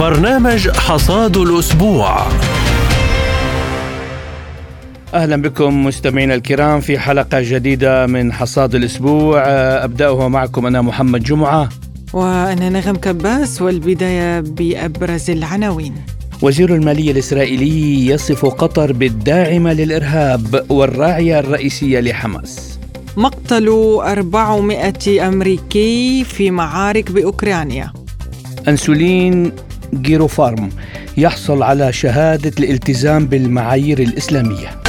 برنامج حصاد الأسبوع. أهلا بكم مستمعينا الكرام في حلقة جديدة من حصاد الأسبوع. ابداها معكم أنا محمد جمعة. وأنا نغم كباس والبداية بأبرز العناوين. وزير المالية الإسرائيلي يصف قطر بالداعمة للإرهاب والراعية الرئيسية لحماس. مقتل 400 أمريكي في معارك بأوكرانيا. أنسولين جيروفارم يحصل على شهادة الالتزام بالمعايير الإسلامية.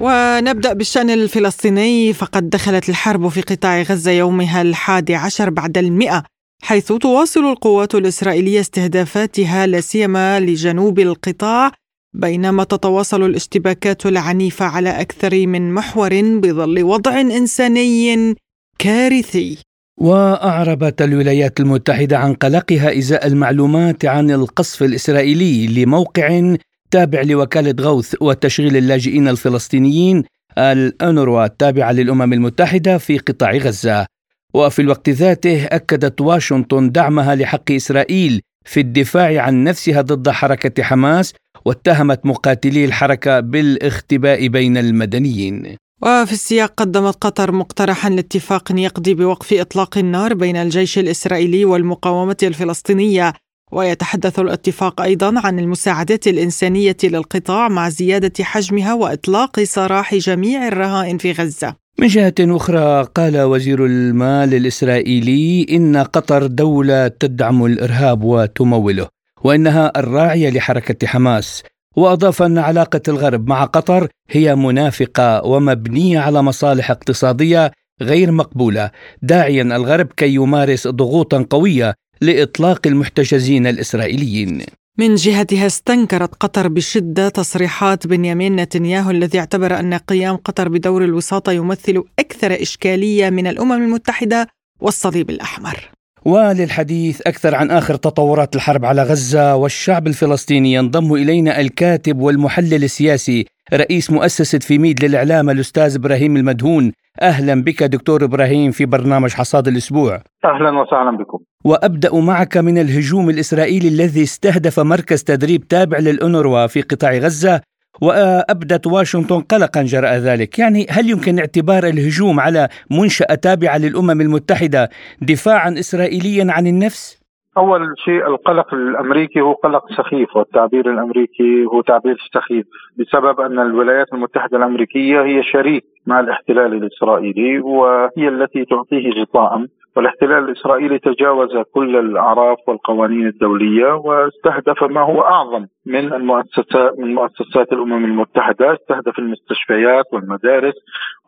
ونبدأ بالشأن الفلسطيني. فقد دخلت الحرب في قطاع غزة يومها الحادي عشر بعد المئة حيث تواصل القوات الإسرائيلية استهدافاتها لا سيما لجنوب القطاع بينما تتواصل الاشتباكات العنيفة على أكثر من محور بظل وضع إنساني كارثي. وأعربت الولايات المتحدة عن قلقها إزاء المعلومات عن القصف الإسرائيلي لموقع تابع لوكالة غوث وتشغيل اللاجئين الفلسطينيين الأنروا التابعة للأمم المتحدة في قطاع غزة. وفي الوقت ذاته أكدت واشنطن دعمها لحق إسرائيل في الدفاع عن نفسها ضد حركة حماس واتهمت مقاتلي الحركة بالاختباء بين المدنيين. وفي السياق قدمت قطر مقترحا لاتفاق يقضي بوقف إطلاق النار بين الجيش الإسرائيلي والمقاومة الفلسطينية ويتحدث الاتفاق أيضا عن المساعدات الإنسانية للقطاع مع زيادة حجمها وإطلاق سراح جميع الرهائن في غزة. من جهة أخرى قال وزير المال الإسرائيلي إن قطر دولة تدعم الإرهاب وتموله وإنها الراعية لحركة حماس وأضاف أن علاقة الغرب مع قطر هي منافقة ومبنية على مصالح اقتصادية غير مقبولة داعيا الغرب كي يمارس ضغوطا قوية لإطلاق المحتجزين الإسرائيليين. من جهتها استنكرت قطر بشدة تصريحات بنيامين نتنياهو الذي اعتبر أن قيام قطر بدور الوساطة يمثل أكثر إشكالية من الأمم المتحدة والصليب الأحمر. وللحديث أكثر عن آخر تطورات الحرب على غزة والشعب الفلسطيني ينضم إلينا الكاتب والمحلل السياسي رئيس مؤسسة فيميد للإعلام الأستاذ إبراهيم المدهون أهلا بك دكتور إبراهيم في برنامج حصاد الأسبوع. أهلا وسهلا بكم. وأبدأ معك من الهجوم الإسرائيلي الذي استهدف مركز تدريب تابع للأونروا في قطاع غزة وأبدت واشنطن قلقا جراء ذلك، يعني هل يمكن اعتبار الهجوم على منشأة تابعة للأمم المتحدة دفاعا اسرائيليا عن النفس؟ أول شيء القلق الأمريكي هو قلق سخيف والتعبير الأمريكي هو تعبير سخيف بسبب أن الولايات المتحدة الأمريكية هي شريك مع الاحتلال الإسرائيلي وهي التي تعطيه غطاء والاحتلال الإسرائيلي تجاوز كل الأعراف والقوانين الدولية واستهدف ما هو أعظم من المؤسسات من مؤسسات الأمم المتحدة، استهدف المستشفيات والمدارس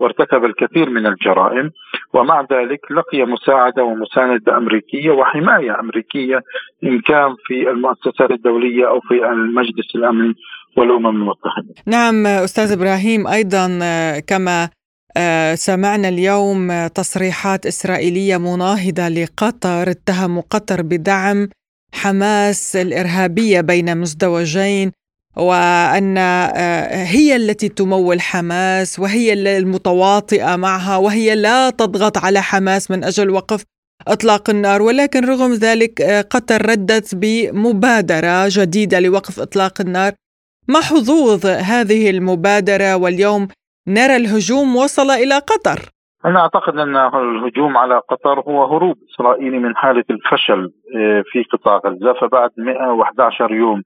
وارتكب الكثير من الجرائم ومع ذلك لقي مساعدة ومساندة أمريكية وحماية أمريكية إن كان في المؤسسات الدولية أو في المجلس الامن والأمم المتحدة. نعم أستاذ إبراهيم أيضا كما آه، سمعنا اليوم تصريحات إسرائيلية مناهضة لقطر اتهموا قطر بدعم حماس الإرهابية بين مزدوجين وأن آه، هي التي تمول حماس وهي المتواطئة معها وهي لا تضغط على حماس من أجل وقف إطلاق النار. ولكن رغم ذلك آه، قطر ردت بمبادرة جديدة لوقف إطلاق النار. ما حظوظ هذه المبادرة؟ واليوم نرى الهجوم وصل إلى قطر. أنا أعتقد أن الهجوم على قطر هو هروب إسرائيلي من حالة الفشل آه، في قطاع غزة. فبعد 111 يوم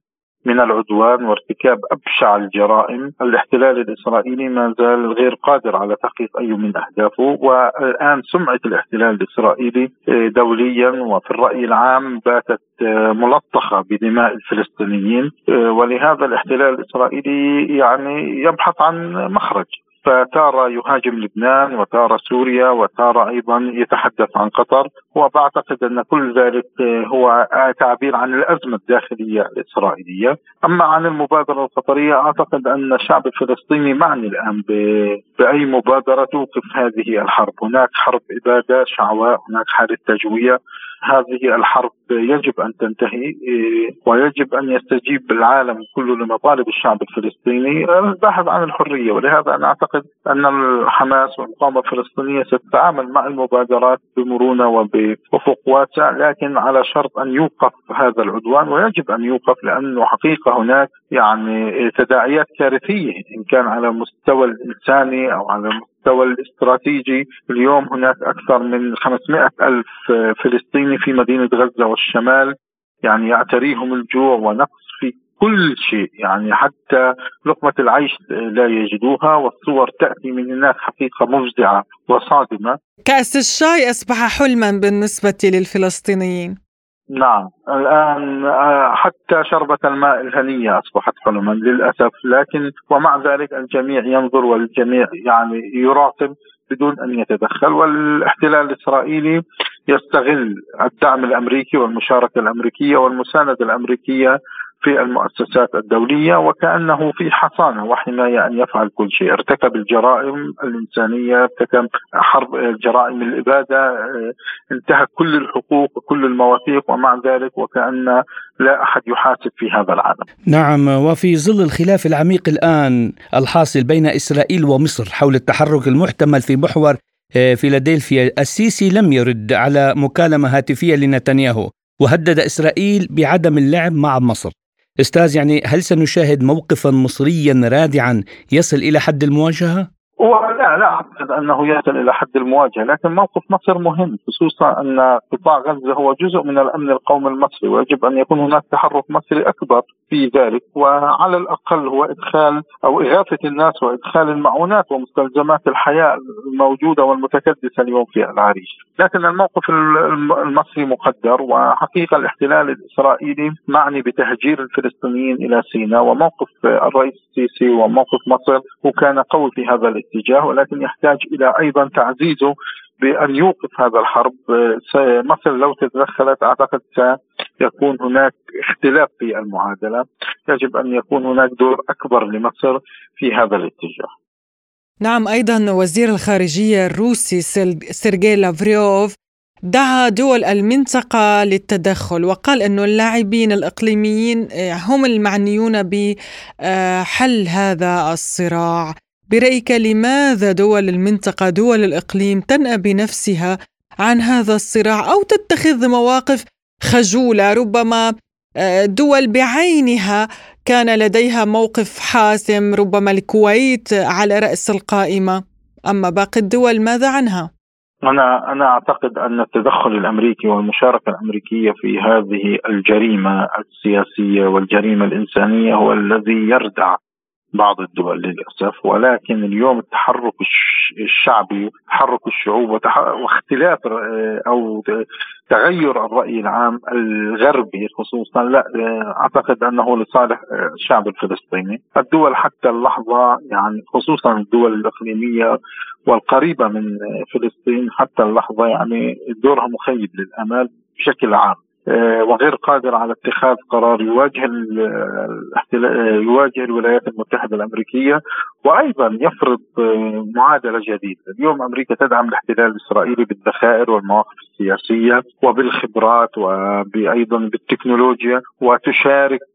من العدوان وارتكاب أبشع الجرائم، الاحتلال الإسرائيلي ما زال غير قادر على تحقيق أي من أهدافه، والآن سمعه الاحتلال الإسرائيلي آه، دوليا وفي الرأي العام باتت آه، ملطخة بدماء الفلسطينيين، ولهذا الاحتلال الإسرائيلي يعني يبحث عن مخرج. فتارة يهاجم لبنان وتارة سوريا وتارة أيضا يتحدث عن قطر وبعتقد أن كل ذلك هو تعبير عن الأزمة الداخلية الإسرائيلية. أما عن المبادرة القطرية أعتقد أن الشعب الفلسطيني معني الآن بأي مبادرة توقف هذه الحرب. هناك حرب إبادة شعواء هناك حالة تجوية. هذه الحرب يجب أن تنتهي ويجب أن يستجيب العالم كله لمطالب الشعب الفلسطيني. الباحث عن الحرية ولهذا أنا أعتقد أن الحماس والمقاومة الفلسطينية ستتعامل مع المبادرات بمرونة وبأفق واسع لكن على شرط أن يوقف هذا العدوان ويجب أن يوقف لأنه حقيقة هناك يعني تداعيات كارثية إن كان على المستوى الإنساني أو على المستوى الاستراتيجي اليوم هناك أكثر من 500 ألف فلسطيني في مدينة غزة والشمال. يعني يعتريهم الجوع ونقص في كل شيء. يعني حتى لقمة العيش لا يجدوها والصور تأتي من هناك حقيقة مفزعة وصادمة. كأس الشاي أصبح حلما بالنسبة للفلسطينيين. نعم. الآن آه، حتى شربة الماء الهنية أصبحت حلما للأسف لكن ومع ذلك الجميع ينظر والجميع يعني يراقب بدون أن يتدخل. والاحتلال الإسرائيلي يستغل الدعم الأمريكي والمشاركة الأمريكية والمساندة الأمريكية في المؤسسات الدولية وكأنه في حصانة وحماية أن يفعل كل شيء. ارتكب الجرائم الإنسانية ارتكب حرب جرائم الإبادة آه، انتهك كل الحقوق وكل المواثيق ومع ذلك وكأن لا أحد يحاسب في هذا العالم. نعم وفي ظل الخلاف العميق الآن الحاصل بين إسرائيل ومصر حول التحرك المحتمل في محور آه، فيلادلفيا السيسي لم يرد على مكالمة هاتفية لنتنياهو وهدد إسرائيل بعدم اللعب مع مصر. أستاذ يعني هل سنشاهد موقفا مصريا رادعا يصل إلى حد المواجهة؟ لا لا أعتقد أنه يصل إلى حد المواجهة، لكن موقف مصر مهم خصوصا أن قطاع غزة هو جزء من الأمن القومي المصري ويجب أن يكون هناك تحرك مصري أكبر في ذلك وعلى الأقل هو إدخال أو إغاثة الناس وإدخال المعونات ومستلزمات الحياة الموجودة والمتكدسة اليوم في العريش، لكن الموقف المصري مقدر وحقيقة الاحتلال الإسرائيلي معني بتهجير الفلسطينيين إلى سيناء وموقف الرئيس السيسي وموقف مصر وكان قوي في هذا الاتجاه ولكن يحتاج إلى أيضا تعزيزه بأن يوقف هذا الحرب. مصر لو تدخلت أعتقد سيكون هناك اختلاف في المعادلة. يجب أن يكون هناك دور أكبر لمصر في هذا الاتجاه. نعم أيضا وزير الخارجية الروسي سيرجي لافريوف دعا دول المنطقة للتدخل وقال أن اللاعبين الإقليميين هم المعنيون بحل هذا الصراع. برأيك لماذا دول المنطقة دول الإقليم تنأى بنفسها عن هذا الصراع أو تتخذ مواقف خجولة ربما آه، دول بعينها كان لديها موقف حاسم ربما الكويت على رأس القائمة أما باقي الدول ماذا عنها؟ أنا أنا أعتقد أن التدخل الأمريكي والمشاركة الأمريكية في هذه الجريمة السياسية والجريمة الإنسانية هو الذي يردع بعض الدول للأسف ولكن اليوم التحرك الشعبي تحرك الشعوب واختلاف أو تغير الرأي العام الغربي خصوصا لا أعتقد أنه لصالح الشعب الفلسطيني. الدول حتى اللحظة يعني خصوصا الدول الإقليمية والقريبة من فلسطين حتى اللحظة يعني دورها مخيب للامال بشكل عام. وغير قادر على اتخاذ قرار يواجه يواجه الولايات المتحدة الأمريكية وأيضا يفرض آه، معادلة جديدة، اليوم أمريكا تدعم الاحتلال الإسرائيلي بالذخائر والمواقف السياسية وبالخبرات وأيضا بالتكنولوجيا وتشارك آه،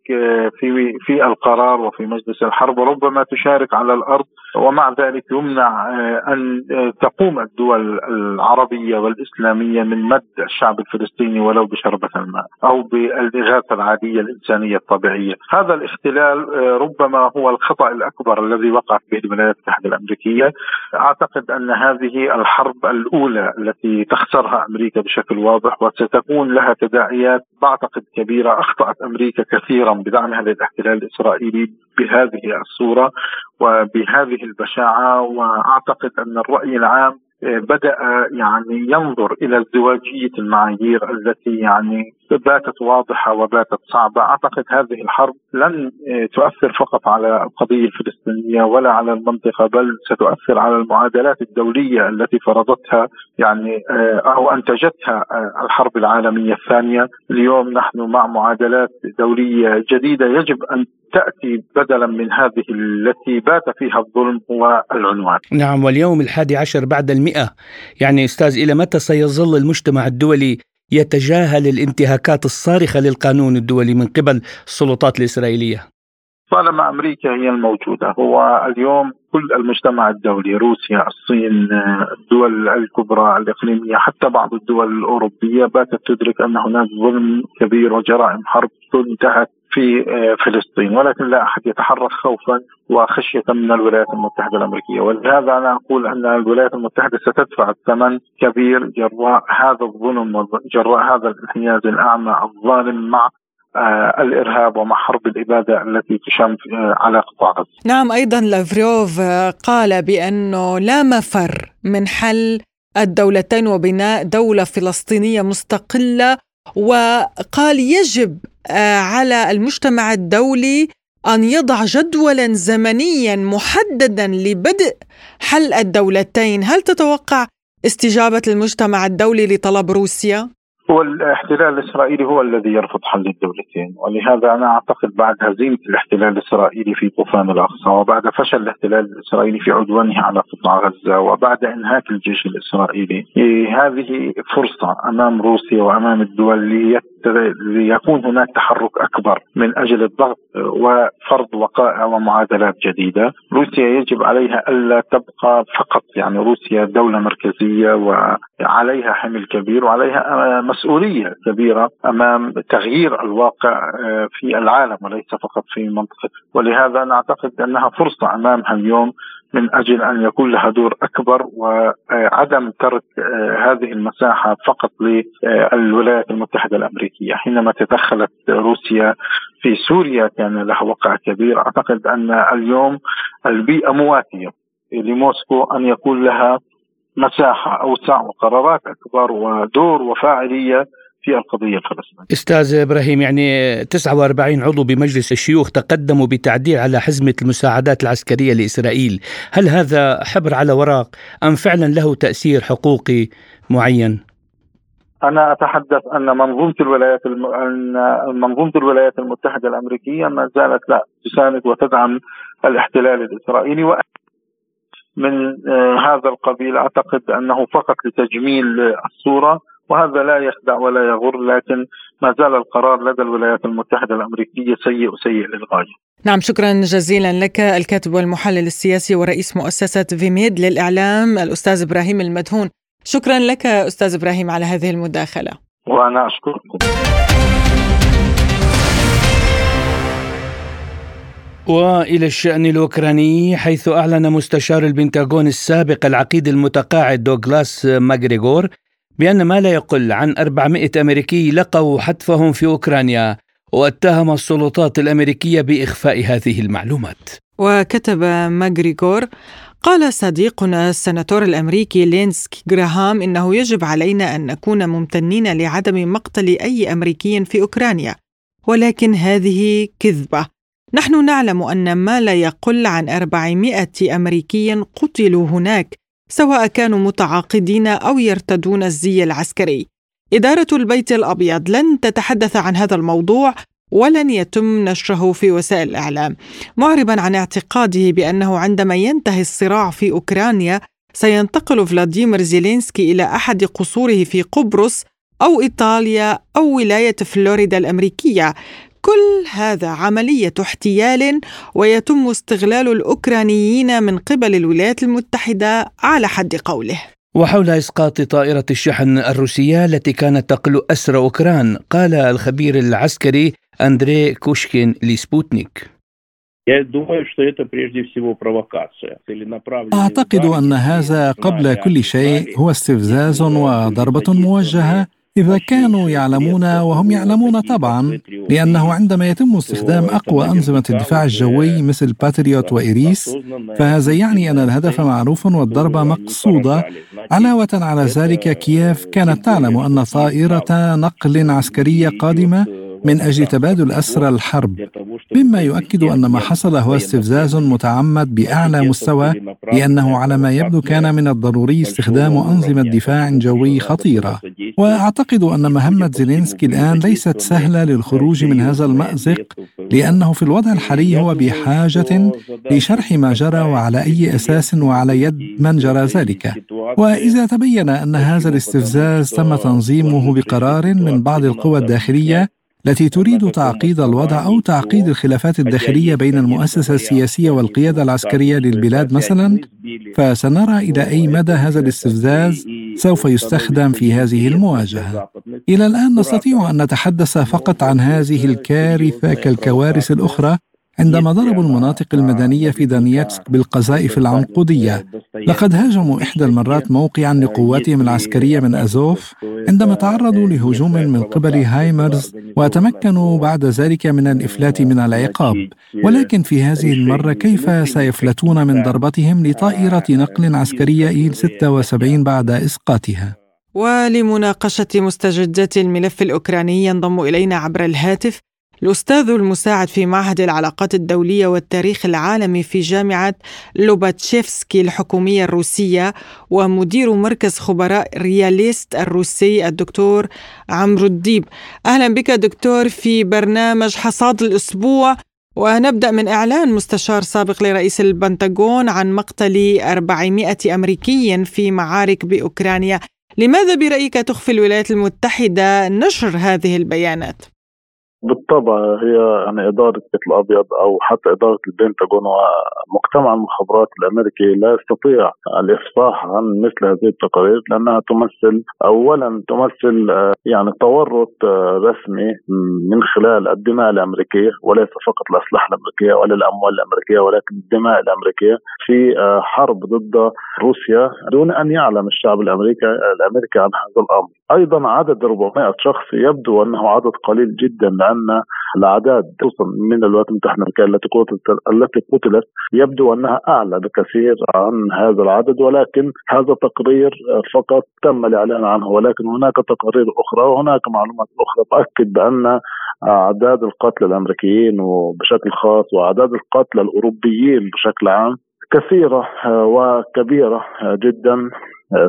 في في القرار وفي مجلس الحرب وربما تشارك على الأرض ومع ذلك يمنع أن تقوم الدول العربية والإسلامية من مد الشعب الفلسطيني ولو بشربة الماء أو بالإغاثة العادية الإنسانية الطبيعية، هذا الاختلال آه، ربما هو الخطأ الأكبر الذي وقعت به الولايات المتحده الأمريكية، أعتقد أن هذه الحرب الأولى التي تخسرها أمريكا بشكل واضح وستكون لها تداعيات بعتقد كبيرة، أخطأت أمريكا كثيرا بدعمها للاحتلال الإسرائيلي بهذه الصورة وبهذه البشاعة وأعتقد أن الرأي العام بدأ يعني ينظر إلى ازدواجيه المعايير التي يعني باتت واضحة وباتت صعبة، أعتقد هذه الحرب لن تؤثر فقط على القضية الفلسطينية ولا على المنطقة بل ستؤثر على المعادلات الدولية التي فرضتها يعني أو أنتجتها الحرب العالمية الثانية، اليوم نحن مع معادلات دولية جديدة يجب أن تأتي بدلا من هذه التي بات فيها الظلم هو العنوان. نعم واليوم الحادي عشر بعد المئة. يعني أستاذ إلى متى سيظل المجتمع الدولي يتجاهل الانتهاكات الصارخة للقانون الدولي من قبل السلطات الإسرائيلية؟ طالما أمريكا هي الموجودة هو اليوم كل المجتمع الدولي روسيا الصين الدول الكبرى الإقليمية حتى بعض الدول الأوروبية باتت تدرك أن هناك ظلم كبير وجرائم حرب تنتهك في فلسطين ولكن لا أحد يتحرك خوفا وخشية من الولايات المتحدة الأمريكية ولهذا أنا أقول أن الولايات المتحدة ستدفع الثمن كبير جراء هذا الظلم وجراء هذا الانحياز الأعمى الظالم مع آه، الإرهاب ومع حرب الإبادة التي تشن آه، على قطاع غزة. نعم أيضا لافروف آه، قال بأنه لا مفر من حل الدولتين وبناء دولة فلسطينية مستقلة وقال يجب على المجتمع الدولي أن يضع جدولا زمنيا محددا لبدء حل الدولتين، هل تتوقع استجابة المجتمع الدولي لطلب روسيا؟ هو الاحتلال الإسرائيلي هو الذي يرفض حل الدولتين ولهذا أنا أعتقد بعد هزيمة الاحتلال الإسرائيلي في طوفان الأقصى وبعد فشل الاحتلال الإسرائيلي في عدوانه على قطاع غزة وبعد إنهاك الجيش الإسرائيلي هذه فرصة أمام روسيا وأمام الدول ليكون هناك تحرك أكبر من أجل الضغط وفرض وقائع ومعادلات جديدة، روسيا يجب عليها ألا تبقى فقط يعني روسيا دولة مركزية وعليها حمل كبير وعليها مسؤولية كبيرة أمام تغيير الواقع في العالم وليس فقط في منطقة، ولهذا نعتقد أنها فرصة أمامها اليوم من أجل أن يكون لها دور أكبر وعدم ترك هذه المساحة فقط للولايات المتحدة الأمريكية، حينما تدخلت روسيا في سوريا كان لها وقع كبير، أعتقد أن اليوم البيئة مواتية لموسكو أن يكون لها مساحة أوسع وقرارات أكبر ودور وفاعلية في القضية الفلسطينية أستاذ إبراهيم يعني 49 عضو بمجلس الشيوخ تقدموا بتعديل على حزمة المساعدات العسكرية لإسرائيل. هل هذا حبر على ورق أم فعلا له تأثير حقوقي معين؟ أنا أتحدث أن منظومة الولايات الم... أن منظومة الولايات المتحدة الأمريكية ما زالت لا تساند وتدعم الاحتلال الإسرائيلي. و من آه، هذا القبيل أعتقد أنه فقط لتجميل الصورة وهذا لا يخدع ولا يغر لكن ما زال القرار لدى الولايات المتحدة الأمريكية سيء وسيء للغاية. نعم شكرا جزيلا لك الكاتب والمحلل السياسي ورئيس مؤسسة فيميد للإعلام الأستاذ إبراهيم المدهون. شكرا لك أستاذ إبراهيم على هذه المداخلة. وأنا أشكركم. وإلى الشأن الأوكراني حيث أعلن مستشار البنتاغون السابق العقيد المتقاعد دوغلاس ماغريغور بأن ما لا يقل عن 400 أمريكي لقوا حتفهم في أوكرانيا واتهم السلطات الأمريكية بإخفاء هذه المعلومات. وكتب ماغريغور قال صديقنا السناتور الأمريكي ليندسي جراهام إنه يجب علينا أن نكون ممتنين لعدم مقتل أي أمريكي في أوكرانيا. ولكن هذه كذبة. نحن نعلم أن ما لا يقل عن 400 أمريكي قتلوا هناك سواء كانوا متعاقدين أو يرتدون الزي العسكري. إدارة البيت الأبيض لن تتحدث عن هذا الموضوع ولن يتم نشره في وسائل الإعلام. معربا عن اعتقاده بأنه عندما ينتهي الصراع في أوكرانيا سينتقل فلاديمير زيلينسكي إلى أحد قصوره في قبرص أو إيطاليا أو ولاية فلوريدا الأمريكية. كل هذا عملية احتيال ويتم استغلال الأوكرانيين من قبل الولايات المتحدة على حد قوله. وحول إسقاط طائرة الشحن الروسية التي كانت تقل أسر أوكران قال الخبير العسكري أندري كوشكين لسبوتنيك. أعتقد أن هذا قبل كل شيء هو استفزاز وضربة موجهة إذا كانوا يعلمون وهم يعلمون طبعا لأنه عندما يتم استخدام أقوى أنظمة الدفاع الجوي مثل باتريوت وإيريس فهذا يعني أن الهدف معروف والضربة مقصودة. علاوة على ذلك كييف كانت تعلم أن طائرة نقل عسكرية قادمة من أجل تبادل أسرى الحرب. مما يؤكد أن ما حصل هو استفزاز متعمد بأعلى مستوى لأنه على ما يبدو كان من الضروري استخدام أنظمة دفاع جوي خطيرة. وأعتقد أن مهمة زيلينسكي الآن ليست سهلة للخروج من هذا المأزق لأنه في الوضع الحالي هو بحاجة لشرح ما جرى وعلى أي أساس وعلى يد من جرى ذلك. وإذا تبين أن هذا الاستفزاز تم تنظيمه بقرار من بعض القوى الداخلية التي تريد تعقيد الوضع أو تعقيد الخلافات الداخلية بين المؤسسة السياسية والقيادة العسكرية للبلاد مثلا فسنرى إلى أي مدى هذا الاستفزاز سوف يستخدم في هذه المواجهة. إلى الآن نستطيع أن نتحدث فقط عن هذه الكارثة كالكوارث الأخرى عندما ضربوا المناطق المدنية في دانيتسك بالقذائف العنقودية لقد هاجموا إحدى المرات موقعا لقواتهم العسكرية من أزوف عندما تعرضوا لهجوم من قبل هايمرز وتمكنوا بعد ذلك من الإفلات من العقاب. ولكن في هذه المرة كيف سيفلتون من ضربتهم لطائرة نقل عسكرية إيل 76 بعد إسقاطها؟ ولمناقشة مستجدات الملف الأوكراني ينضم إلينا عبر الهاتف الأستاذ المساعد في معهد العلاقات الدولية والتاريخ العالمي في جامعة لوباتشيفسكي الحكومية الروسية ومدير مركز خبراء رياليست الروسي الدكتور عمرو الديب أهلا بك دكتور في برنامج حصاد الأسبوع ونبدأ من إعلان مستشار سابق لرئيس البنتاغون عن مقتل 400 أمريكي في معارك بأوكرانيا لماذا برأيك تخفي الولايات المتحدة نشر هذه البيانات؟ بالطبع هي يعني إدارة بيت الأبيض أو حتى إدارة البنتاغون ومجتمع المخابرات الأمريكي لا يستطيع الإفصاح عن مثل هذه التقارير لأنها تمثل أولا تمثل آه، يعني تورط آه، رسمي من خلال الدماء الأمريكية وليس فقط الأسلحة الأمريكية ولا الأموال الأمريكية ولكن الدماء الأمريكية في آه، حرب ضد روسيا دون أن يعلم الشعب الأمريكي الأمريكي عن هذا الأمر أيضا عدد 400 شخص يبدو أنه عدد قليل جدا لأن الأعداد خصوصا من الولايات الأمريكية التي قتلت التي قتلت يبدو أنها أعلى بكثير عن هذا العدد ولكن هذا تقرير فقط تم الإعلان عنه ولكن هناك تقارير أخرى وهناك معلومات أخرى تؤكد بأن أعداد القتلى الأمريكيين وبشكل خاص وأعداد القتلى الأوروبيين بشكل عام كثيرة وكبيرة جدا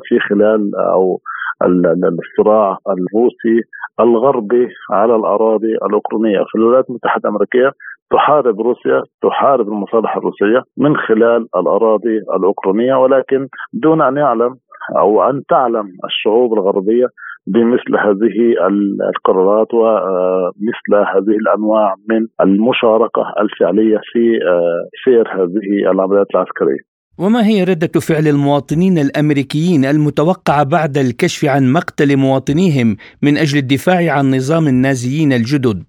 في خلال أو الصراع الروسي الغربي على الأراضي الأوكرانية في الولايات المتحدة الأمريكية تحارب روسيا تحارب المصالح الروسية من خلال الأراضي الأوكرانية ولكن دون أن يعلم أو أن تعلم الشعوب الغربية بمثل هذه القرارات ومثل هذه الأنواع من المشاركة الفعلية في آه، سير هذه العمليات العسكرية. وما هي ردة فعل المواطنين الأمريكيين المتوقعة بعد الكشف عن مقتل مواطنيهم من أجل الدفاع عن نظام النازيين الجدد؟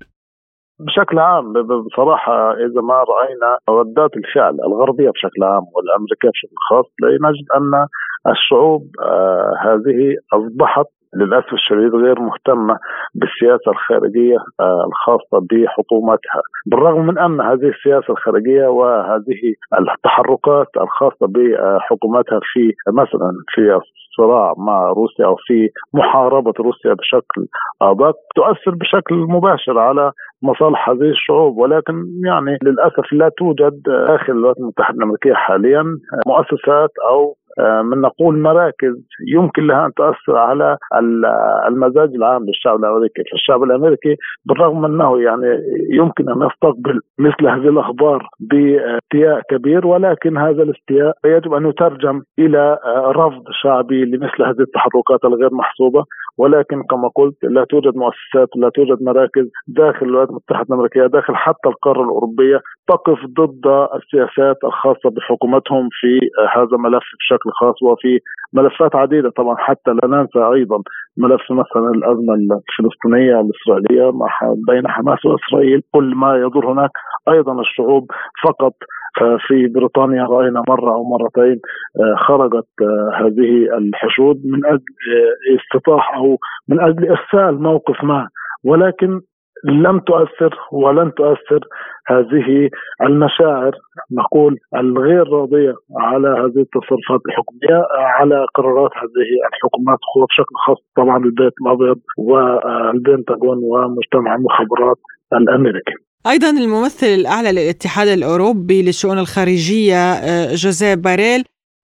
بشكل عام بصراحة إذا ما رأينا ردات الفعل الغربية بشكل عام والأمريكية بشكل خاص نجد أن الشعوب آه هذه أصبحت للأسف الشديد غير مهتمة بالسياسة الخارجية آه، الخاصة بحكومتها، بالرغم من أن هذه السياسة الخارجية وهذه التحركات الخاصة بحكومتها في مثلا في الصراع مع روسيا أو في محاربة روسيا بشكل أدق تؤثر بشكل مباشر على مصالح هذه الشعوب. ولكن يعني للأسف لا توجد داخل الولايات المتحدة الأمريكية حاليا مؤسسات أو من نقول مراكز يمكن لها أن تؤثر على المزاج العام للشعب الأمريكي، فالشعب الأمريكي بالرغم أنه يعني يمكن أن يستقبل مثل هذه الأخبار باستياء كبير ولكن هذا الاستياء يجب أن يترجم إلى آه، رفض شعبي لمثل هذه التحركات الغير محسوبة. ولكن كما قلت لا توجد مؤسسات لا توجد مراكز داخل الولايات المتحدة الأمريكية داخل حتى القارة الأوروبية تقف ضد السياسات الخاصة بحكومتهم في هذا الملف بشكل خاص وفي ملفات عديدة. طبعا حتى لا ننسى أيضا ملف مثلا الأزمة الفلسطينية الإسرائيلية بين حماس وإسرائيل. كل ما يدور هناك أيضا الشعوب فقط آه، في بريطانيا رأينا مرة أو مرتين آه، خرجت آه، هذه الحشود من أجل استطاح أو من أجل إرسال موقف ما. ولكن لم تؤثر ولن تؤثر هذه المشاعر نقول الغير راضية على هذه التصرفات الحكوميه على قرارات هذه الحكومات بشكل خاص طبعا البيت الأبيض والبنتاغون ومجتمع المخابرات الأمريكي. أيضا الممثل الأعلى للاتحاد الأوروبي للشؤون الخارجية آه، جوزيف باريل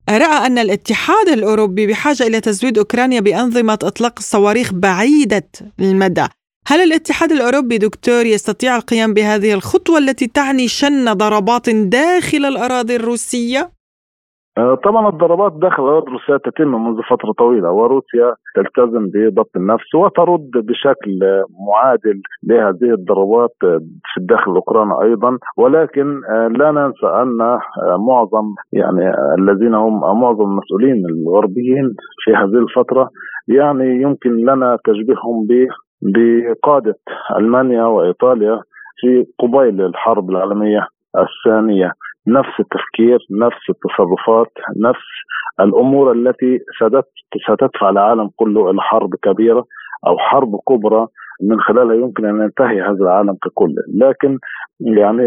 رأى أن الاتحاد الأوروبي بحاجة إلى تزويد أوكرانيا بأنظمة إطلاق الصواريخ بعيدة المدى هل الاتحاد الأوروبي دكتور يستطيع القيام بهذه الخطوة التي تعني شن ضربات داخل الأراضي الروسية؟ آه، طبعا الضربات داخل الأرض روسيا تتم منذ فترة طويلة وروسيا تلتزم بضبط النفس وترد بشكل معادل لهذه الضربات في الداخل الاوكراني أيضا. ولكن آه، لا ننسى أن آه، معظم يعني الذين هم معظم المسؤولين الغربيين في هذه الفترة يعني يمكن لنا تشبيههم بقادة ألمانيا وإيطاليا في قبيل الحرب العالمية الثانية. نفس التفكير نفس التصرفات نفس الأمور التي ستدفع العالم كله إلى حرب كبيرة أو حرب كبرى من خلالها يمكن أن ينتهي هذا العالم ككل. لكن يعني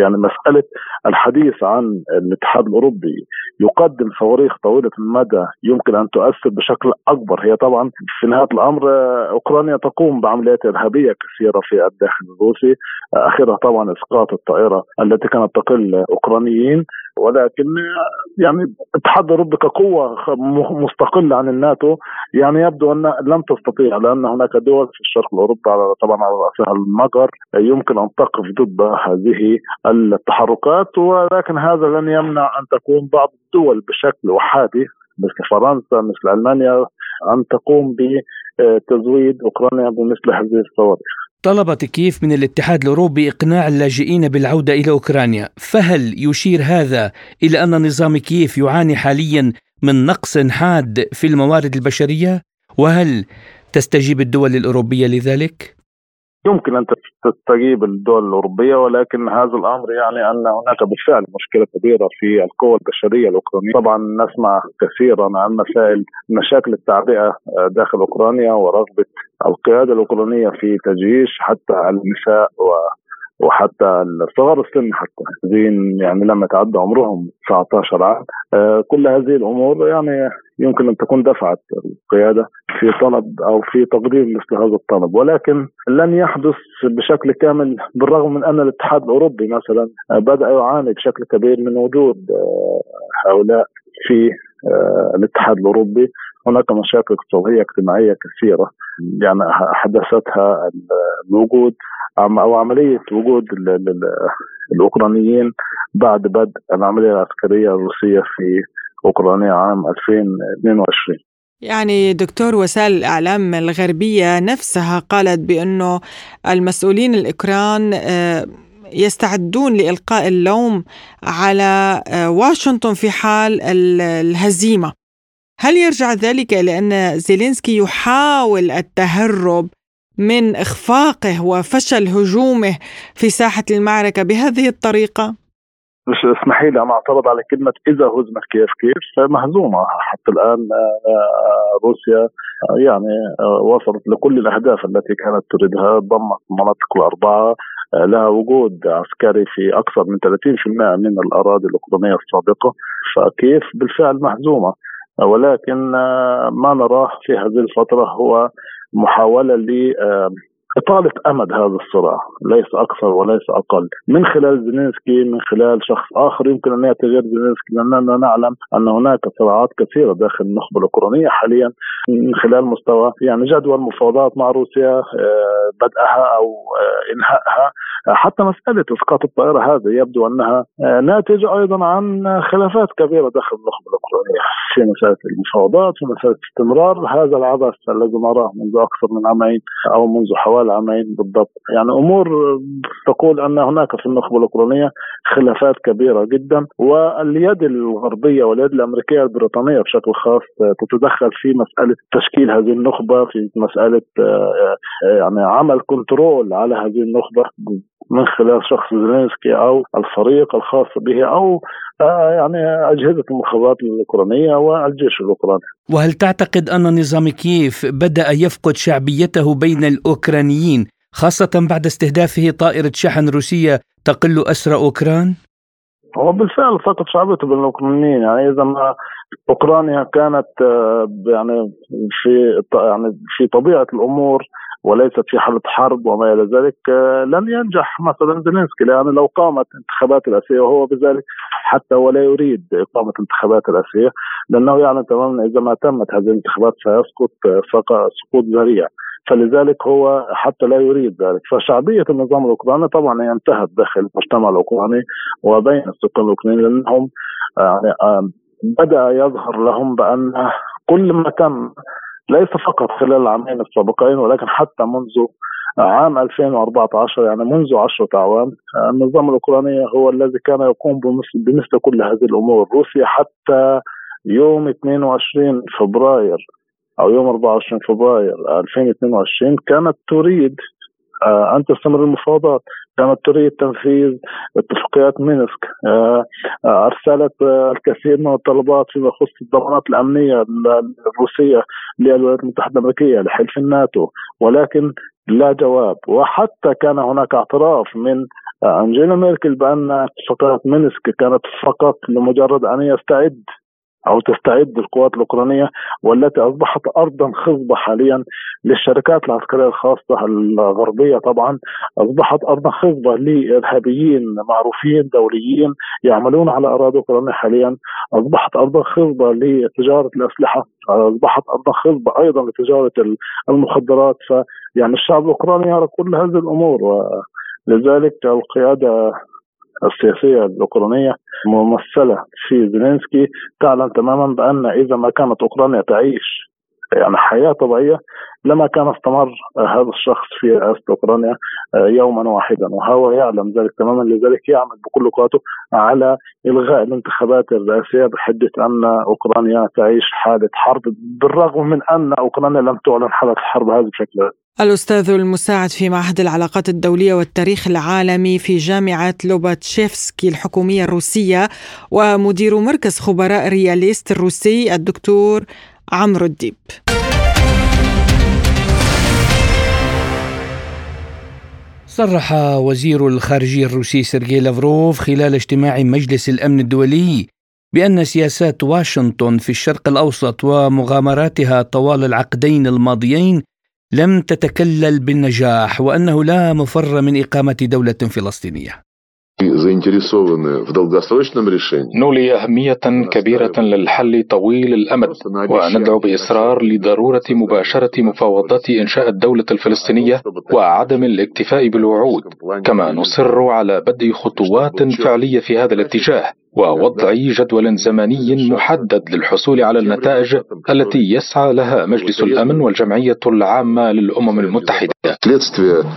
يعني مسألة الحديث عن الاتحاد الأوروبي يقدم صواريخ طويلة المدى يمكن أن تؤثر بشكل أكبر. هي طبعا في نهاية الأمر أوكرانيا تقوم بعمليات إرهابية كثيرة في الداخل الروسي آخرها طبعا إسقاط الطائرة التي كانت تقل اوكرانيين ولكن يعني الاتحاد الاوروبي كقوه مستقلة عن الناتو يعني يبدو أن لم تستطيع لأن هناك دول في الشرق الأوروبي طبعا على رأسها المجر يمكن أن تقف ضد هذه التحركات ولكن هذا لن يمنع أن تكون بعض الدول بشكل احادي مثل فرنسا مثل ألمانيا أن تقوم بتزويد أوكرانيا بمثل هذه الصواريخ. طلبت كيف من الاتحاد الأوروبي إقناع اللاجئين بالعودة إلى أوكرانيا، فهل يشير هذا إلى أن نظام كيف يعاني حاليا من نقص حاد في الموارد البشرية؟ وهل تستجيب الدول الأوروبية لذلك؟ يمكن أن تستجيب الدول الأوروبية ولكن هذا الأمر يعني أن هناك بالفعل مشكلة كبيرة في القوى البشرية الأوكرانية، طبعا نسمع كثيرا عن مسائل مشاكل التعبئة داخل أوكرانيا ورغبة القيادة الأوكرانية في تجيش حتى النساء و وحتى صغار السن حتى الذين يعني لم يتعدى عمرهم 19 عام آه كل هذه الأمور يعني يمكن أن تكون دفعت القيادة في طلب أو في تقديم مثل هذا الطلب. ولكن لن يحدث بشكل كامل بالرغم من أن الاتحاد الأوروبي مثلا بدأ يعاني بشكل كبير من وجود آه، هؤلاء في آه، الاتحاد الأوروبي. هناك مشاكل اقتصادية اجتماعية كثيرة. يعني حدثتها الوجود أو عملية وجود الأوكرانيين بعد بدء العملية العسكرية الروسية في أوكرانيا عام 2022 يعني دكتور وسائل الإعلام الغربية نفسها قالت بأنه المسؤولين الأوكران آه، يستعدون لإلقاء اللوم على آه، واشنطن في حال الهزيمة هل يرجع ذلك إلى أن زيلينسكي يحاول التهرب من إخفاقه وفشل هجومه في ساحة المعركة بهذه الطريقة؟ مش اسمحي لي أنا أعترض على كلمة إذا هزمت كيف كيف فمهزومة حتى الآن آه، آه، روسيا يعني وصلت لكل الأهداف التي كانت تريدها ضمت المناطق الأربعة لها وجود عسكري في أكثر من 30% من الأراضي الاوكرانيه السابقة فكيف بالفعل مهزومه ولكن ما نراه في هذه الفترة هو محاولة ل إطالة أمد هذا الصراع ليس أكثر وليس أقل. من خلال زيلينسكي من خلال شخص آخر يمكن أن يأتي غير لأننا نعلم أن هناك صراعات كثيرة داخل النخبة الأوكرانية حاليا من خلال مستوى يعني جدول مفاوضات مع روسيا آه، بدأها أو آه، إنهائها. حتى مسألة إسقاط الطائرة هذه يبدو أنها آه، ناتجة أيضا عن خلافات كبيرة داخل النخبة الأوكرانية في مسألة المفاوضات في مسألة استمرار هذا العبث الذي نراه منذ أكثر من عامين أو منذ حوالي عامين بالضبط يعني أمور تقول أن هناك في النخبة الأوكرانية خلافات كبيرة جدا واليد الغربية واليد الأمريكية البريطانية بشكل خاص تتدخل في مسألة تشكيل هذه النخبة في مسألة آه، آه، يعني عمل كنترول على هذه النخبة من خلال شخص زيلينسكي أو الفريق الخاص به أو آه، يعني أجهزة المخابرات الأوكرانية والجيش الأوكراني. وهل تعتقد أن نظام كييف بدأ يفقد شعبيته بين الأوكرانيين خاصة بعد استهدافه طائرة شحن روسية تقل اسرى أوكران؟ هو بالفعل فقد شعبيته بين الأوكرانيين يعني إذا ما أوكرانيا كانت آه، يعني في يعني في طبيعة الأمور وليست في حالة حرب وما إلى ذلك آه، لن ينجح. مثلا زيلينسكي لأن لو قامت انتخابات الآسية وهو بذلك حتى ولا يريد إقامة انتخابات الآسية لأنه يعلم تماما إذا ما تمت هذه الانتخابات سيسقط سقوط ذريع. فلذلك هو حتى لا يريد ذلك. فشعبية النظام الأوكراني طبعا هي انتهت داخل المجتمع الأوكراني وبين السكان الأوكرانيين لأنهم يعني بدأ يظهر لهم بأن كل ما تم ليس فقط خلال العامين السابقين ولكن حتى منذ عام 2014 يعني منذ عشرة أعوام النظام الأوكراني هو الذي كان يقوم بمثل كل هذه الأمور. روسيا حتى يوم 22 فبراير أو يوم 24 فبراير 2022 كانت تريد أن تستمر المفاوضات كانت تريد تنفيذ اتفاقيات مينسك. آه، آه، أرسلت الكثير من الطلبات فيما يخص الضمانات الأمنية الروسية للولايات المتحدة الأمريكية لحلف الناتو. ولكن لا جواب. وحتى كان هناك اعتراف من أنجيلا ميركل بأن اتفاقيات مينسك كانت فقط لمجرد أن يستعد أو تستعد القوات الأوكرانية والتي أصبحت ارضا خصبة حاليا للشركات العسكرية الخاصة الغربية طبعا. أصبحت ارضا خصبة لإرهابيين معروفين دوليين يعملون على أراضي أوكرانيا حاليا. أصبحت ارضا خصبة لتجارة الأسلحة. أصبحت ارضا خصبة أيضا لتجارة المخدرات. فيعني الشعب الأوكراني يرى كل هذه الأمور ولذلك القيادة السياسية الأوكرانية ممثلة في زيلينسكي تعلم تماما بأن إذا ما كانت أوكرانيا تعيش يعني حياة طبيعية لما كان استمر هذا الشخص في رئاسة أوكرانيا يوما واحدا. وهو يعلم ذلك تماما. لذلك يعمل بكل قوته على إلغاء الانتخابات الرئاسية بحجة أن أوكرانيا تعيش حالة حرب بالرغم من أن أوكرانيا لم تعلن حالة الحرب هذه بشكل الأستاذ المساعد في معهد العلاقات الدولية والتاريخ العالمي في جامعة لوباتشيفسكي الحكومية الروسية ومدير مركز خبراء رياليست الروسي الدكتور عمرو الديب. صرح وزير الخارجية الروسي سيرجي لافروف خلال اجتماع مجلس الأمن الدولي بأن سياسات واشنطن في الشرق الأوسط ومغامراتها طوال العقدين الماضيين لم تتكلل بالنجاح وأنه لا مفر من إقامة دولة فلسطينية. نولي أهمية كبيرة للحل طويل الأمد وندعو بإصرار لضرورة مباشرة مفاوضات إنشاء الدولة الفلسطينية وعدم الاكتفاء بالوعود كما نصر على بدء خطوات فعلية في هذا الاتجاه. ووضع جدول زمني محدد للحصول على النتائج التي يسعى لها مجلس الأمن والجمعية العامة للأمم المتحدة.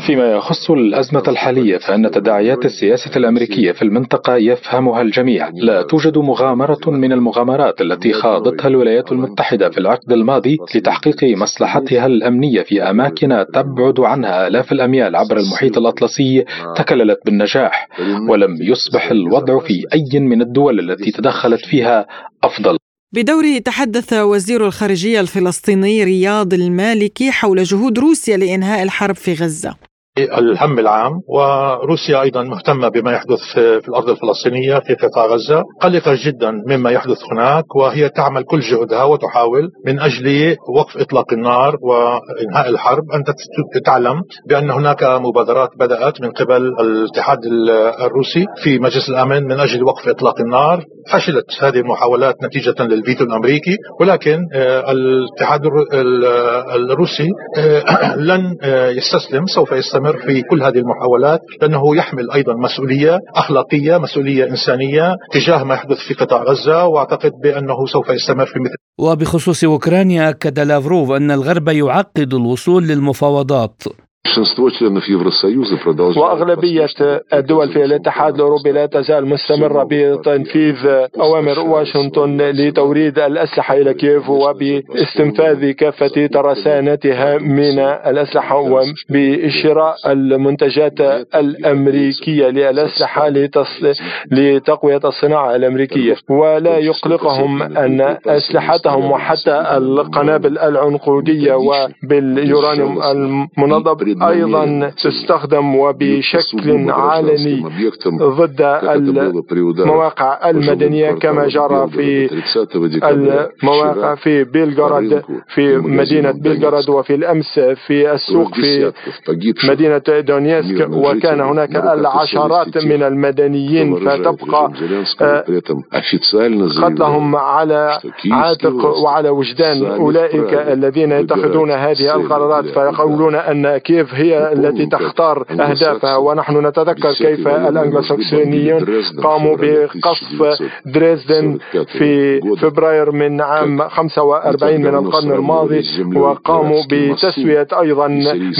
فيما يخص الأزمة الحالية فإن تداعيات السياسة الأمريكية في المنطقة يفهمها الجميع، لا توجد مغامرة من المغامرات التي خاضتها الولايات المتحدة في العقد الماضي لتحقيق مصلحتها الأمنية في أماكن تبعد عنها آلاف الأميال عبر المحيط الأطلسي تكللت بالنجاح، ولم يصبح الوضع في أي من الدول التي تدخلت فيها أفضل. بدوره تحدث وزير الخارجية الفلسطيني رياض المالكي حول جهود روسيا لإنهاء الحرب في غزة. الهم العام وروسيا أيضا مهتمة بما يحدث في الأرض الفلسطينية في قطاع غزة. قلقة جدا مما يحدث هناك وهي تعمل كل جهدها وتحاول من أجل وقف إطلاق النار وإنهاء الحرب. أنت تعلم بأن هناك مبادرات بدأت من قبل الاتحاد الروسي في مجلس الأمن من أجل وقف إطلاق النار. فشلت هذه المحاولات نتيجة للفيتو الأمريكي ولكن آه، الاتحاد الروسي آه، لن آه، يستسلم سوف يستمر يستمر في كل هذه المحاولات لأنه يحمل أيضا مسؤولية أخلاقية مسؤولية إنسانية تجاه ما يحدث في قطاع غزة وأعتقد بأنه سوف يستمر في مثل. وبخصوص أوكرانيا أكد لافروف أن الغرب يعقد الوصول للمفاوضات. وأغلبية الدول في الاتحاد الأوروبي لا تزال مستمرة بتنفيذ أوامر واشنطن لتوريد الأسلحة إلى كييف وباستنفاذ كافة ترسانتها من الأسلحة وبشراء المنتجات الأمريكية للأسلحة لتقوية الصناعة الأمريكية. ولا يقلقهم أن أسلحتهم وحتى القنابل العنقودية وباليورانيوم المنضب أيضا تستخدم وبشكل علني ضد المواقع المدنية كما جرى في المواقع في بيلغراد في مدينة بيلغراد وفي الأمس في السوق في مدينة دونيسك وكان هناك العشرات من المدنيين فتبقى قتلهم على عاتق وعلى وجدان. أولئك الذين يتخذون هذه القرارات فيقولون أن كيف هي التي تختار أهدافها؟ ونحن نتذكر كيف الأنجلوساكسونيون قاموا بقصف دريسدن في فبراير من عام 45 من القرن الماضي وقاموا بتسوية أيضا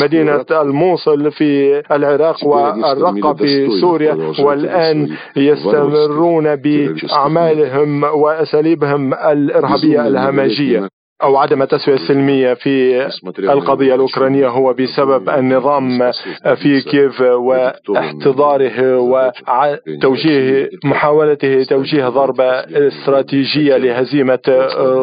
مدينة الموصل في العراق والرقة في سوريا والآن يستمرون بأعمالهم وأساليبهم الإرهابية الهمجية. أو عدم التسوية السلمية في القضية الأوكرانية هو بسبب النظام في كييف واحتضاره وتوجيه محاولته توجيه ضربة استراتيجية لهزيمة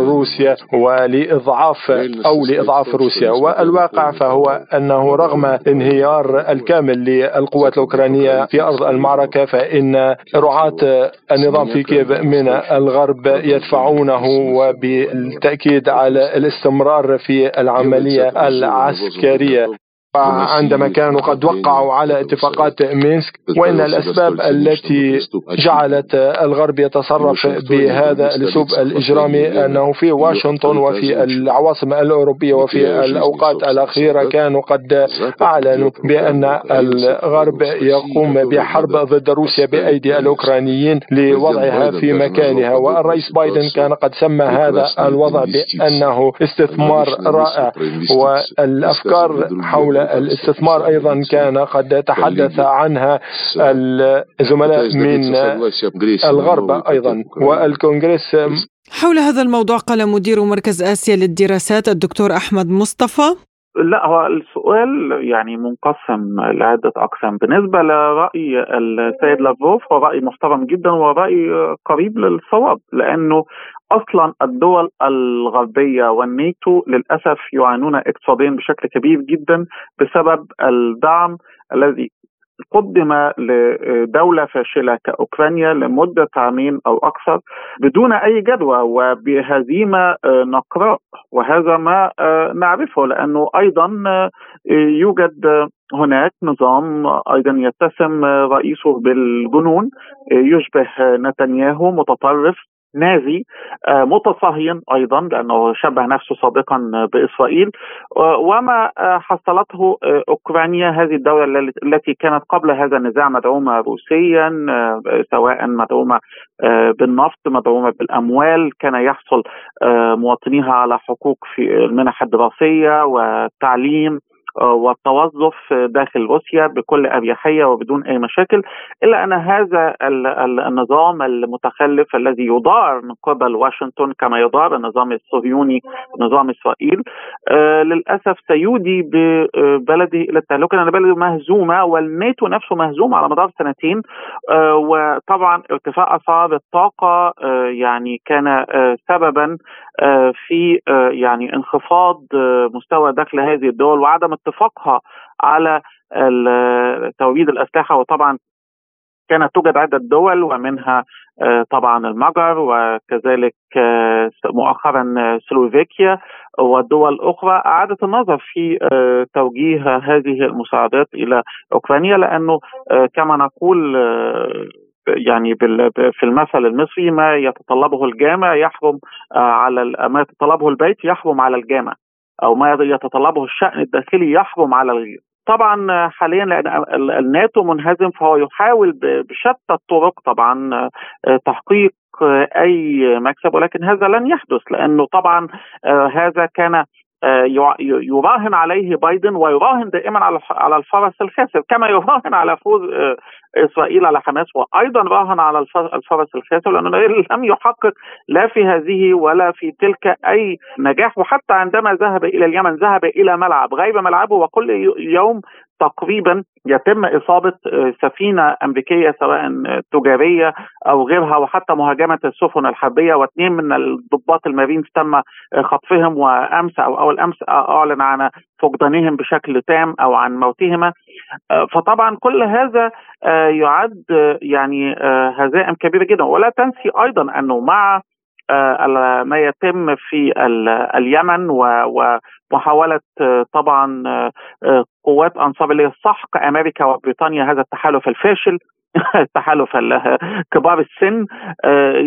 روسيا ولإضعاف أو لإضعاف روسيا. والواقع فهو أنه رغم انهيار الكامل للقوات الأوكرانية في أرض المعركة فإن رعاة النظام في كييف من الغرب يدفعونه وبالتأكيد على الاستمرار في العملية العسكرية. عندما كانوا قد وقعوا على اتفاقات مينسك وان الاسباب التي جعلت الغرب يتصرف بهذا الاسلوب الاجرامي انه في واشنطن وفي العواصم الاوروبيه وفي الاوقات الاخيره كانوا قد اعلنوا بان الغرب يقوم بحرب ضد روسيا بايدي الاوكرانيين لوضعها في مكانها والرئيس بايدن كان قد سمى هذا الوضع بانه استثمار رائع والافكار حول الاستثمار أيضا كان قد تحدث عنها الزملاء من الغرب أيضا. والكونغرس حول هذا الموضوع قال مدير مركز آسيا للدراسات الدكتور أحمد مصطفى. لا هو السؤال يعني منقسم لعدة أقسام. بالنسبة لرأي السيد لافروف هو رأي محترم جدا ورأي قريب للصواب لأنه أصلا الدول الغربية والناتو للأسف يعانون اقتصاديا بشكل كبير جدا بسبب الدعم الذي قدم لدولة فاشلة كأوكرانيا لمدة عامين أو أكثر بدون أي جدوى وبهزيمة نقراء وهذا ما نعرفه لأنه أيضا يوجد هناك نظام أيضا يتسم رئيسه بالجنون يشبه نتنياهو متطرف نازي متصهين أيضا لأنه شبه نفسه سابقا بإسرائيل. وما حصلته أوكرانيا هذه الدولة التي كانت قبل هذا النزاع مدعومة روسيا سواء مدعومة بالنفط مدعومة بالأموال. كان يحصل مواطنيها على حقوق في المنح الدراسية والتعليم. والتوظف داخل روسيا بكل أريحية وبدون أي مشاكل إلا أن هذا النظام المتخلف الذي يدار من قبل واشنطن كما يدار النظام الصهيوني نظام إسرائيل للأسف سيودي ببلده إلى التهلكه لأن بلده مهزومة والناتو نفسه مهزوم على مدار سنتين وطبعا ارتفاع أسعار الطاقة يعني كان سببا في يعني انخفاض مستوى دخل هذه الدول وعدم اتفاقها على توريد الأسلحة وطبعا كانت توجد عدة دول ومنها طبعا المجر وكذلك مؤخرا سلوفيكيا ودول أخرى أعادت النظر في توجيه هذه المساعدات إلى أوكرانيا لأنه كما نقول يعني في المثل المصري ما يتطلبه الجامع يحرم على ما يتطلبه البيت يحرم على الجامع. أو ما يتطلبه الشأن الداخلي يحرم على الغير. طبعا حاليا لأن الناتو منهزم فهو يحاول بشتى الطرق طبعا تحقيق أي مكسب ولكن هذا لن يحدث لأنه طبعا هذا كان يراهن عليه بايدن ويراهن دائما على الفرس الخاسر كما يراهن على فوز إسرائيل على حماس وأيضا راهن على الفرس الخاسر لأنه لم يحقق لا في هذه ولا في تلك أي نجاح وحتى عندما ذهب إلى اليمن ذهب إلى ملعب غير ملعبه وكل يوم تقريبا يتم إصابة سفينة أمريكية سواء تجارية أو غيرها وحتى مهاجمة السفن الحربية واثنين من الضباط المارين تم خطفهم وأمس أو أول أمس أعلن عن فقدانهم بشكل تام أو عن موتهما. فطبعا كل هذا يعد يعني هزائم كبيرة جدا. ولا تنسي أيضا أنه مع آه، ما يتم في اليمن ومحاولة آه، طبعا آه، قوات أنصار اللي سحق أمريكا وبريطانيا هذا التحالف الفاشل تحالف كبار السن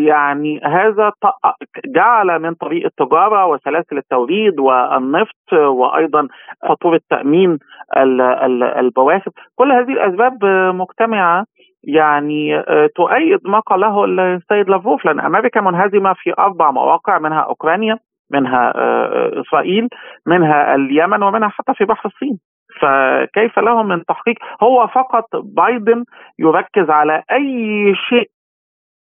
يعني هذا جعل من طريق التجارة وسلاسل التوريد والنفط وأيضا فاتوره تامين البواخر. كل هذه الأسباب مجتمعة يعني آه، تؤيد ما قاله السيد لافروف لأن أمريكا منهزمة في أربع مواقع منها أوكرانيا منها آه، إسرائيل منها اليمن ومنها حتى في بحر الصين. فكيف لهم من تحقيق؟ هو فقط بايدن يركز على أي شيء.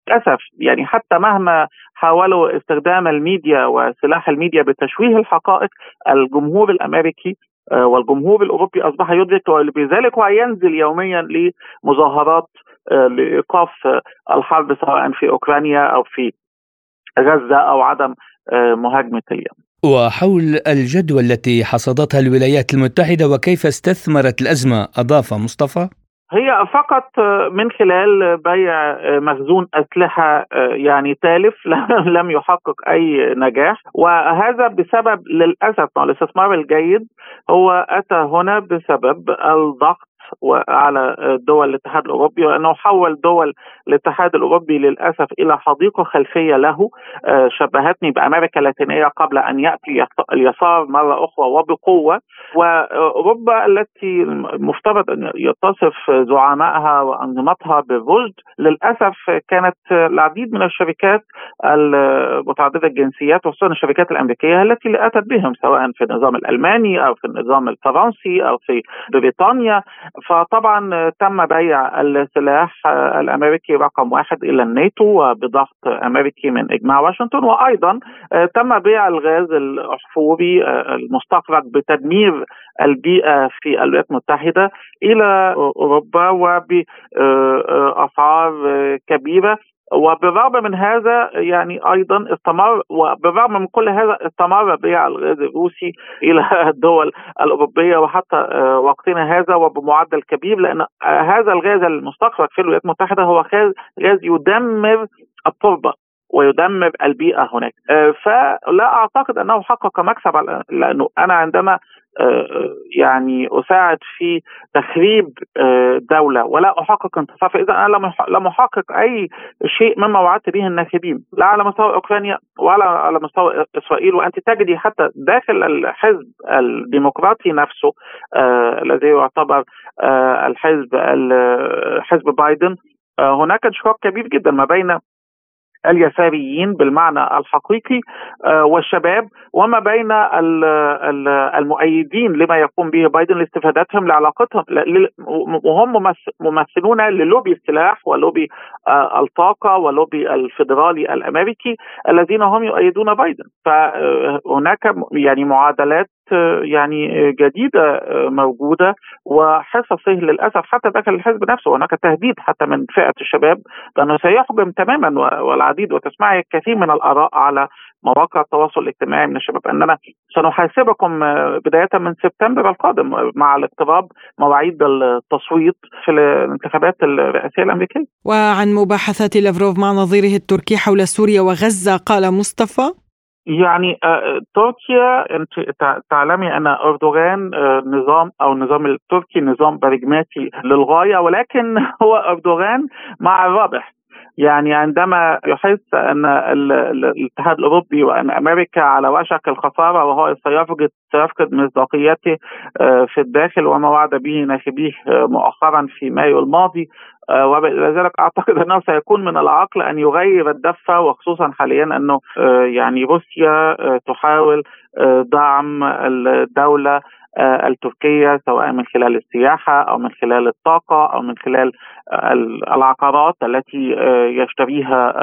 للأسف يعني حتى مهما حاولوا استخدام الميديا وسلاح الميديا بتشويه الحقائق الجمهور الأمريكي آه، والجمهور الأوروبي أصبح يدرك بذلك وينزل يوميا لمظاهرات آه، لإيقاف الحرب سواء في أوكرانيا أو في غزة أو عدم آه، مهاجمه اليمن. وحول الجدوى التي حصدتها الولايات المتحدة وكيف استثمرت الأزمة أضاف مصطفى؟ هي فقط من خلال بيع مخزون أسلحة يعني تالف لم يحقق أي نجاح وهذا بسبب للأسف الاستثمار الجيد هو أتى هنا بسبب الضغط وعلى دول الاتحاد الأوروبي وأنه حول دول الاتحاد الأوروبي للأسف إلى حديقة خلفية له. آه، شبهتني بأمريكا اللاتينية قبل أن يأتي اليسار مرة أخرى وبقوة. وأوروبا التي المفترض أن يتصف زعمائها وأنظمتها بالرشد للأسف كانت العديد من الشركات المتعددة الجنسيات وخصوصا الشركات الأمريكية التي أتت بهم سواء في النظام الألماني أو في النظام الفرنسي أو في بريطانيا. فطبعا تم بيع السلاح الأمريكي رقم واحد إلى الناتو وبضغط أمريكي من إجماع واشنطن. وأيضا تم بيع الغاز الأحفوري المستخرج بتدمير البيئة في الولايات المتحدة إلى أوروبا وبأسعار كبيرة. وبالرغم من هذا يعني أيضا استمر وبالرغم من كل هذا استمر بيع الغاز الروسي إلى الدول الأوروبية وحتى آه، وقتنا هذا وبمعدل كبير لأن آه، هذا الغاز المستخرج في الولايات المتحدة هو غاز يدمر التربه ويدمر البيئة هناك. آه، فلا أعتقد أنه حقق مكسب لأنه أنا عندما يعني أساعد في تخريب آه، دولة. ولا أحقق انتصار. فإذا أنا لم أحقق أي شيء مما وعدت به الناخبين. لا على مستوى أوكرانيا ولا على مستوى إسرائيل. وأنت تجدي حتى داخل الحزب الديمقراطي نفسه الذي يعتبر الحزب حزب بايدن هناك انشقاق كبير جدا ما بين اليساريين بالمعنى الحقيقي آه، والشباب وما بين المؤيدين لما يقوم به بايدن لاستفادتهم لعلاقتهم. وهم ممثلون للوبي السلاح ولوبي آه، الطاقة ولوبي الفيدرالي الأمريكي الذين هم يؤيدون بايدن. فهناك يعني معادلات يعني جديدة موجودة وحصصه للأسف حتى داخل الحزب نفسه هناك تهديد حتى من فئة الشباب بانه سيحجم تماما والعديد وتسمعي الكثير من الآراء على مواقع التواصل الاجتماعي من الشباب إننا سنحاسبكم بداية من سبتمبر القادم مع الاقتراب مواعيد التصويت في الانتخابات الرئاسية الأمريكية. وعن مباحثات لافروف مع نظيره التركي حول سوريا وغزة قال مصطفى يعني آه، تركيا انت تعلمي أن أردوغان آه، نظام أو النظام التركي نظام براجماتي للغاية ولكن هو أردوغان مع الرابح. يعني عندما يحس أن الاتحاد الأوروبي وأن أمريكا على وشك الخسارة وهو سيفقد سيفقد مصداقيته آه، في الداخل وما وعد به ناخبيه مؤخرا في مايو الماضي آه، ولذلك أعتقد أنه سيكون من العقل أن يغير الدفة وخصوصا حاليا أنه آه، يعني روسيا آه، تحاول دعم الدولة التركية سواء من خلال السياحة أو من خلال الطاقة أو من خلال العقارات التي يشتريها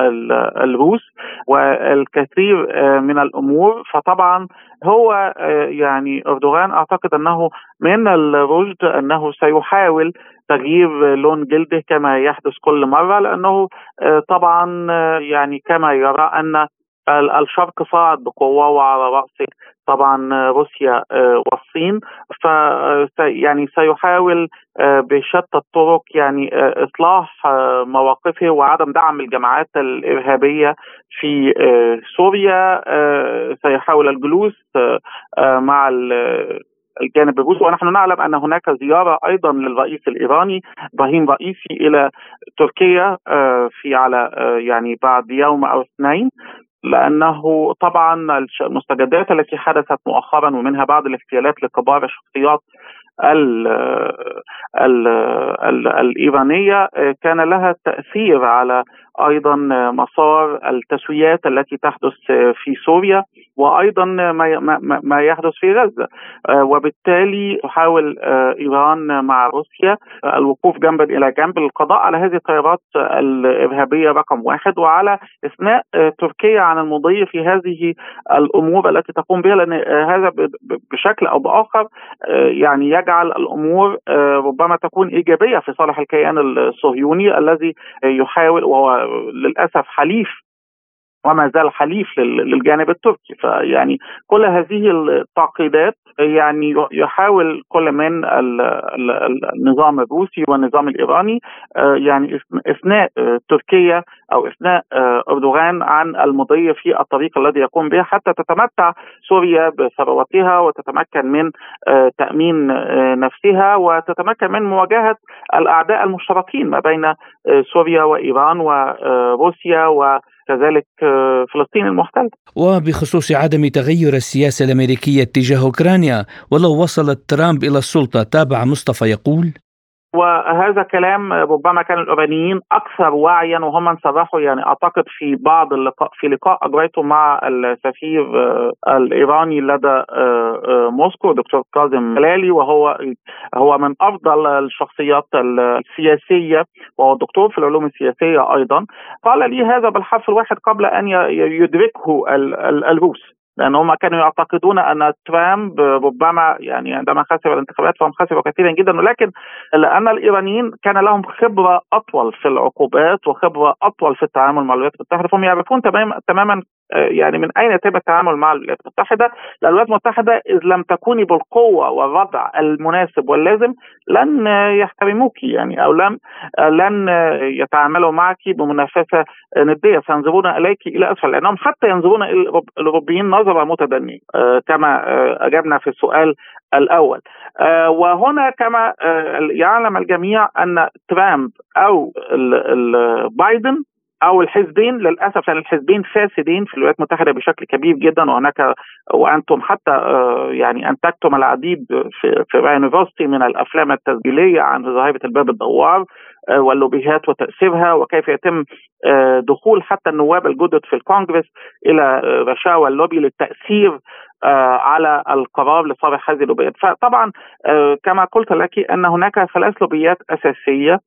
الروس. والكثير من الأمور. فطبعا هو يعني أردوغان أعتقد أنه من الرشد أنه سيحاول تغيير لون جلده كما يحدث كل مرة لأنه طبعا يعني كما يرى أن الشرق صاعد بقوة وعلى رأسه. طبعا روسيا آه، والصين. ف يعني سيحاول آه، بشتى الطرق يعني آه، إصلاح مواقفه وعدم دعم الجماعات الإرهابية في سوريا. سيحاول الجلوس مع الجانب الروسي. ونحن نعلم أن هناك زيارة أيضا للرئيس الإيراني إبراهيم رئيسي إلى تركيا في على يعني بعد يوم أو اثنين. لأنه طبعا المستجدات التي حدثت مؤخرا ومنها بعض الاغتيالات لكبار الشخصيات ال ال ال الإيرانية كان لها تأثير على أيضا مسار التسويات التي تحدث في سوريا وأيضا ما يحدث في غزة. وبالتالي تحاول إيران مع روسيا الوقوف جنبا إلى جنب للقضاء على هذه التيارات الإرهابية رقم واحد وعلى إثناء تركيا عن المضي في هذه الأمور التي تقوم بها لأن هذا بشكل أو بآخر يعني يجعل الأمور ربما تكون إيجابية في صالح الكيان الصهيوني الذي يحاول وهو للأسف حليف وما زال حليف للجانب التركي. فيعني كل هذه التعقيدات يعني يحاول كل من النظام الروسي والنظام الإيراني آه، يعني إثناء تركيا أو إثناء آه، أردوغان عن المضي في الطريق الذي يقوم به حتى تتمتع سوريا بثروتها وتتمكن من آه، تأمين نفسها وتتمكن من مواجهة الأعداء المشتركين ما بين سوريا وإيران وروسيا و كذلك آه، فلسطين المحتلة. وبخصوص عدم تغير السياسة الأمريكية تجاه أوكرانيا ولو وصل ترامب إلى السلطة تابع مصطفى يقول وهذا كلام ربما كان الايرانيين أكثر وعيا وهم صرحوا يعني أعتقد في بعض اللقاء في لقاء اجريته مع السفير آه، الإيراني لدى آه، آه، موسكو دكتور كاظم جلالي وهو هو من أفضل الشخصيات السياسية وهو دكتور في العلوم السياسية أيضا. قال لي هذا بالحرف الواحد قبل أن يدركه الروس. لأن هم كانوا يعتقدون أن ترامب ربما يعني عندما خسر الانتخابات فهم خسروا كثيرا جدا ولكن لأن الإيرانيين كان لهم خبرة أطول في العقوبات وخبرة أطول في التعامل مع الولايات المتحدة فهم يعرفون تماما تماما يعني من أين يتم التعامل مع الولايات المتحدة؟ الولايات المتحدة إذ لم تكوني بالقوة والردع المناسب واللازم لن يحترموك يعني أو لن لن يتعاملوا معك بمنافسة ندية سينظرون إليك إلى أسفل لانهم حتى ينظرون الأوروبيين نظرة متدنية آه، كما آه، أجبنا في السؤال الأول وهنا كما يعلم الجميع أن ترامب أو بايدن أو الحزبين للأسف لأن الحزبين فاسدين في الولايات المتحدة بشكل كبير جدا وهناك وأنتم حتى آه، يعني أنتجتم العديد في في يونيفرستي من الأفلام التسجيلية عن ظاهره الباب الدوار آه، واللوبيهات وتاثيرها وكيف يتم آه، دخول حتى النواب الجدد في الكونغرس إلى رشاوى اللوبي للتأثير على القرار لصالح هذه اللوبيات فطبعا كما قلت لك إن هناك ثلاث لوبيات أساسية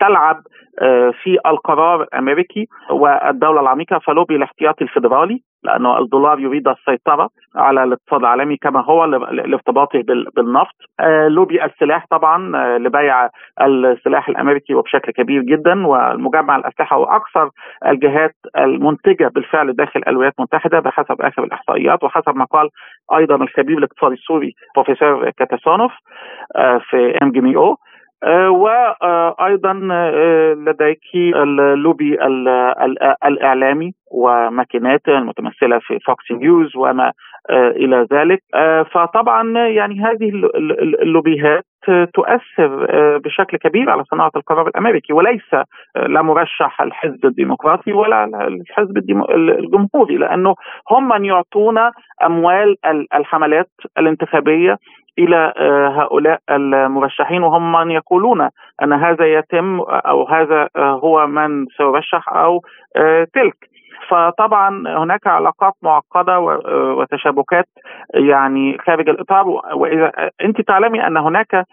تلعب آه، في القرار الامريكي والدولة العميقة فلوبي الاحتياطي الفيدرالي لأنه الدولار يريد السيطرة على الاقتصاد العالمي كما هو لارتباطه بالنفط. آه، لوبي السلاح طبعا آه، لبيع السلاح الأمريكي وبشكل كبير جدا والمجمع الأسلحة هو أكثر الجهات المنتجة بالفعل داخل الولايات المتحدة بحسب آخر الإحصائيات وحسب ما قال أيضا الخبير الاقتصادي السوري بروفيسور كاتاسونوف في MGIMO وأيضا آه، لديك اللوبي الإعلامي وماكيناته المتمثلة في فوكس نيوز وما آه، إلى ذلك. فطبعا يعني هذه اللوبيهات تؤثر بشكل كبير على صناعة القرار الأمريكي وليس لا مرشح الحزب الديمقراطي ولا الحزب الجمهوري لأنه هم من يعطون أموال الحملات الانتخابية إلى آه، هؤلاء المرشحين وهم من يقولون أن هذا يتم أو هذا آه، هو من سيرشح أو آه، تلك. فطبعا هناك علاقات معقدة وتشابكات يعني خارج الإطار وإذا أنت تعلمي أن هناك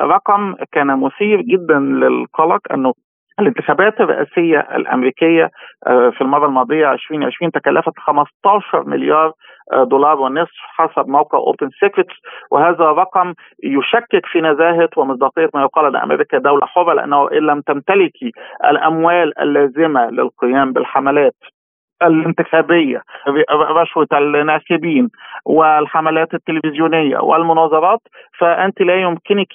رقم كان مثير جدا للقلق أنه الانتخابات الرئاسية الأمريكية في المرة الماضية 2020 تكلفت 15 مليار دولار ونصف حسب موقع OpenSecrets وهذا رقم يشكك في نزاهة ومصداقية ما يقال أن أمريكا دولة حرة لأنه إن لم تمتلكي الأموال اللازمة للقيام بالحملات الانتخابية رشوة الناخبين والحملات التلفزيونية والمناظرات فأنت لا يمكنك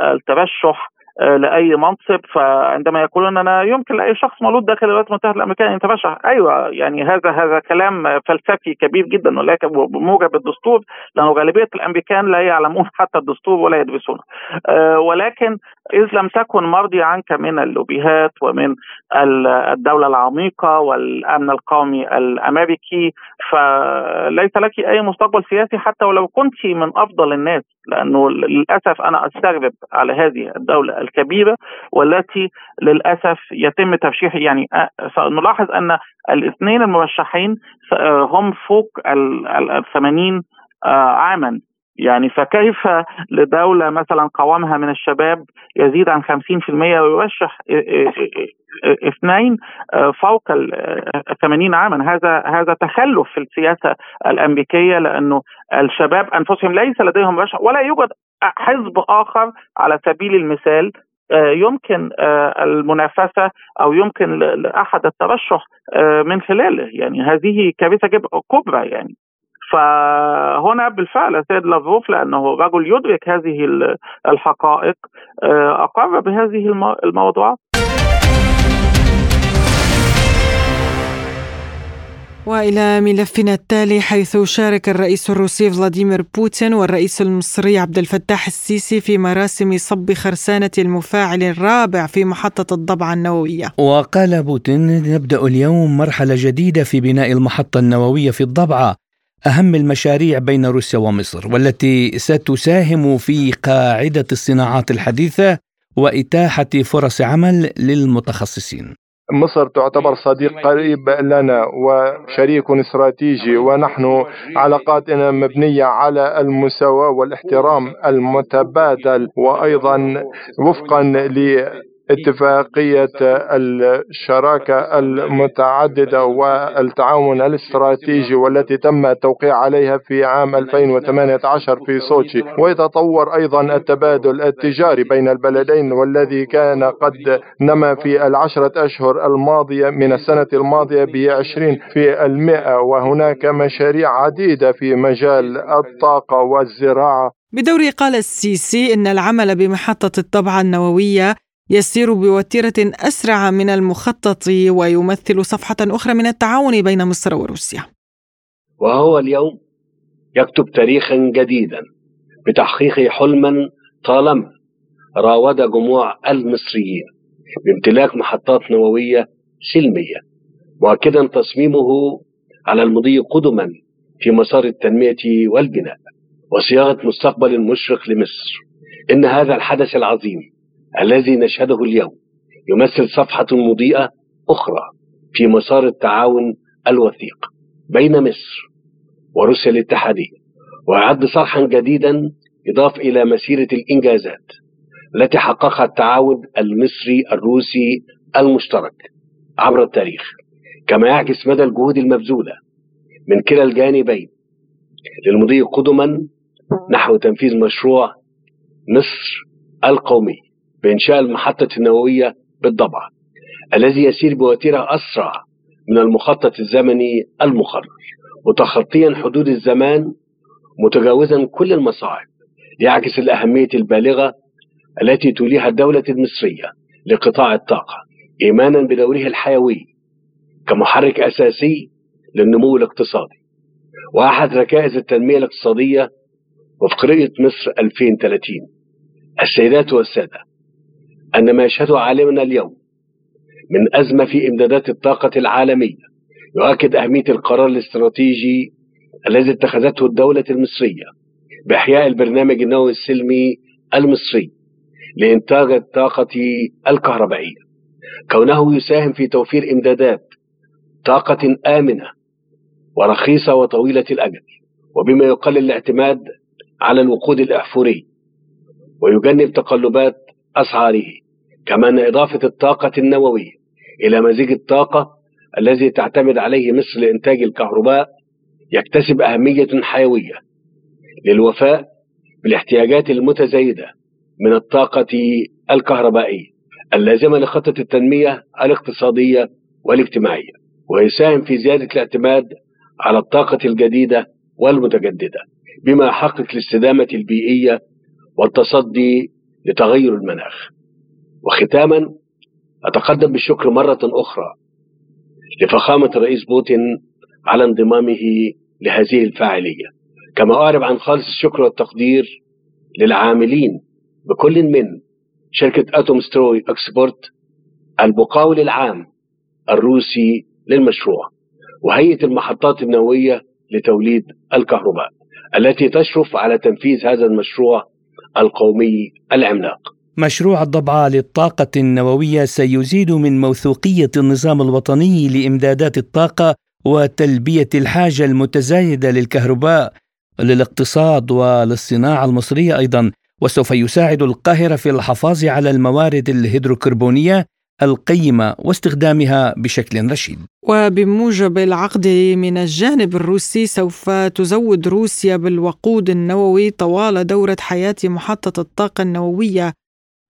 الترشح آه، لأي منصب فعندما يقولون أنا يمكن لأي شخص مولود داخل الولايات المتحدة الأمريكية أن يترشح أيوه يعني هذا هذا كلام فلسفي كبير جدا ولكن بموجب الدستور لأنه غالبية الأمريكان لا يعلمون حتى الدستور ولا يدرسونه. أه ولكن إذ لم تكن مرضي عنك من اللوبيهات ومن الدولة العميقة والأمن القومي الأمريكي فليس لك أي مستقبل سياسي حتى ولو كنت من أفضل الناس. لأنه للأسف أنا أستغرب على هذه الدولة الكبيرة والتي للأسف يتم ترشيح يعني نلاحظ أن الاثنين المرشحين هم فوق ال 80 عاما. يعني فكيف لدولة مثلا قوامها من الشباب يزيد عن 50% ويرشح إثنين فوق ال 80 عاما؟ هذا هذا تخلف في السياسة الأمريكية لأنه الشباب أنفسهم ليس لديهم رشح ولا يوجد حزب آخر على سبيل المثال يمكن المنافسة أو يمكن لأحد الترشح من خلاله. يعني هذه كارثة كبرى يعني. فهنا بالفعل السيد لافروف لأنه رجل يدرك هذه الحقائق آه، أقر بهذه الموضوعات وإلى ملفنا التالي حيث شارك الرئيس الروسي فلاديمير بوتين والرئيس المصري عبد الفتاح السيسي في مراسم صب خرسانة المفاعل الرابع في محطة الضبعة النووية. وقال بوتين نبدأ اليوم مرحلة جديدة في بناء المحطة النووية في الضبعة أهم المشاريع بين روسيا ومصر والتي ستساهم في قاعدة الصناعات الحديثة وإتاحة فرص عمل للمتخصصين. مصر تعتبر صديق قريب لنا وشريك استراتيجي ونحن علاقاتنا مبنية على المساواة والاحترام المتبادل وأيضا وفقا اتفاقية الشراكة المتعددة والتعاون الاستراتيجي والتي تم التوقيع عليها في عام 2018 في سوتشي. ويتطور أيضا التبادل التجاري بين البلدين والذي كان قد نما في العشرة أشهر الماضية من السنة الماضية بعشرين في المئة. وهناك مشاريع عديدة في مجال الطاقة والزراعة. بدوره قال السيسي إن العمل بمحطة الطبعة النووية يسير بوتيرة أسرع من المخطط ويمثل صفحة أخرى من التعاون بين مصر وروسيا. وهو اليوم يكتب تاريخا جديدا بتحقيق حلما طالما راود جموع المصريين بامتلاك محطات نووية سلمية مؤكدا تصميمه على المضي قدما في مسار التنمية والبناء وصياغة مستقبل مشرق لمصر إن هذا الحدث العظيم الذي نشهده اليوم يمثل صفحة مضيئة أخرى في مسار التعاون الوثيق بين مصر وروسيا الاتحادية ويعد صرحا جديدا يضاف إلى مسيرة الإنجازات التي حققها التعاون المصري الروسي المشترك عبر التاريخ. كما يعكس مدى الجهود المبذولة من كلا الجانبين للمضي قدما نحو تنفيذ مشروع مصر القومي. بإنشاء المحطة النووية بالضبع الذي يسير بوتيرة أسرع من المخطط الزمني المقرر متخطيا حدود الزمان متجاوزا كل المصاعب يعكس الأهمية البالغة التي توليها الدولة المصرية لقطاع الطاقة إيمانا بدوره الحيوي كمحرك أساسي للنمو الاقتصادي. وأحد ركائز التنمية الاقتصادية وفق رؤية مصر 2030 السيدات والسادة أن ما يشهده عالمنا اليوم من أزمة في إمدادات الطاقة العالمية يؤكد أهمية القرار الاستراتيجي الذي اتخذته الدولة المصرية بإحياء البرنامج النووي السلمي المصري لإنتاج الطاقة الكهربائية. كونه يساهم في توفير إمدادات طاقة آمنة ورخيصة وطويلة الأجل وبما يقلل الاعتماد على الوقود الأحفوري ويجنب تقلبات أسعاره. كما أن إضافة الطاقة النووية إلى مزيج الطاقة الذي تعتمد عليه مصر لإنتاج الكهرباء يكتسب أهمية حيوية للوفاء بالاحتياجات المتزايدة من الطاقة الكهربائية اللازمة لخطة التنمية الاقتصادية والاجتماعية ويساهم في زيادة الاعتماد على الطاقة الجديدة والمتجددة بما يحقق الاستدامة البيئية والتصدي لتغير المناخ. وختاما أتقدم بالشكر مرة أخرى لفخامة الرئيس بوتين على انضمامه لهذه الفاعلية. كما أعرب عن خالص الشكر والتقدير للعاملين بكل من شركة أتوم ستروي أكسبورت المقاول العام الروسي للمشروع وهيئة المحطات النووية لتوليد الكهرباء التي تشرف على تنفيذ هذا المشروع القومي العملاق. مشروع الضبعة للطاقة النووية سيزيد من موثوقية النظام الوطني لإمدادات الطاقة وتلبية الحاجة المتزايدة للكهرباء للاقتصاد وللصناعة المصرية أيضا. وسوف يساعد القاهرة في الحفاظ على الموارد الهيدروكربونية القيمة واستخدامها بشكل رشيد. وبموجب العقد من الجانب الروسي سوف تزود روسيا بالوقود النووي طوال دورة حياة محطة الطاقة النووية.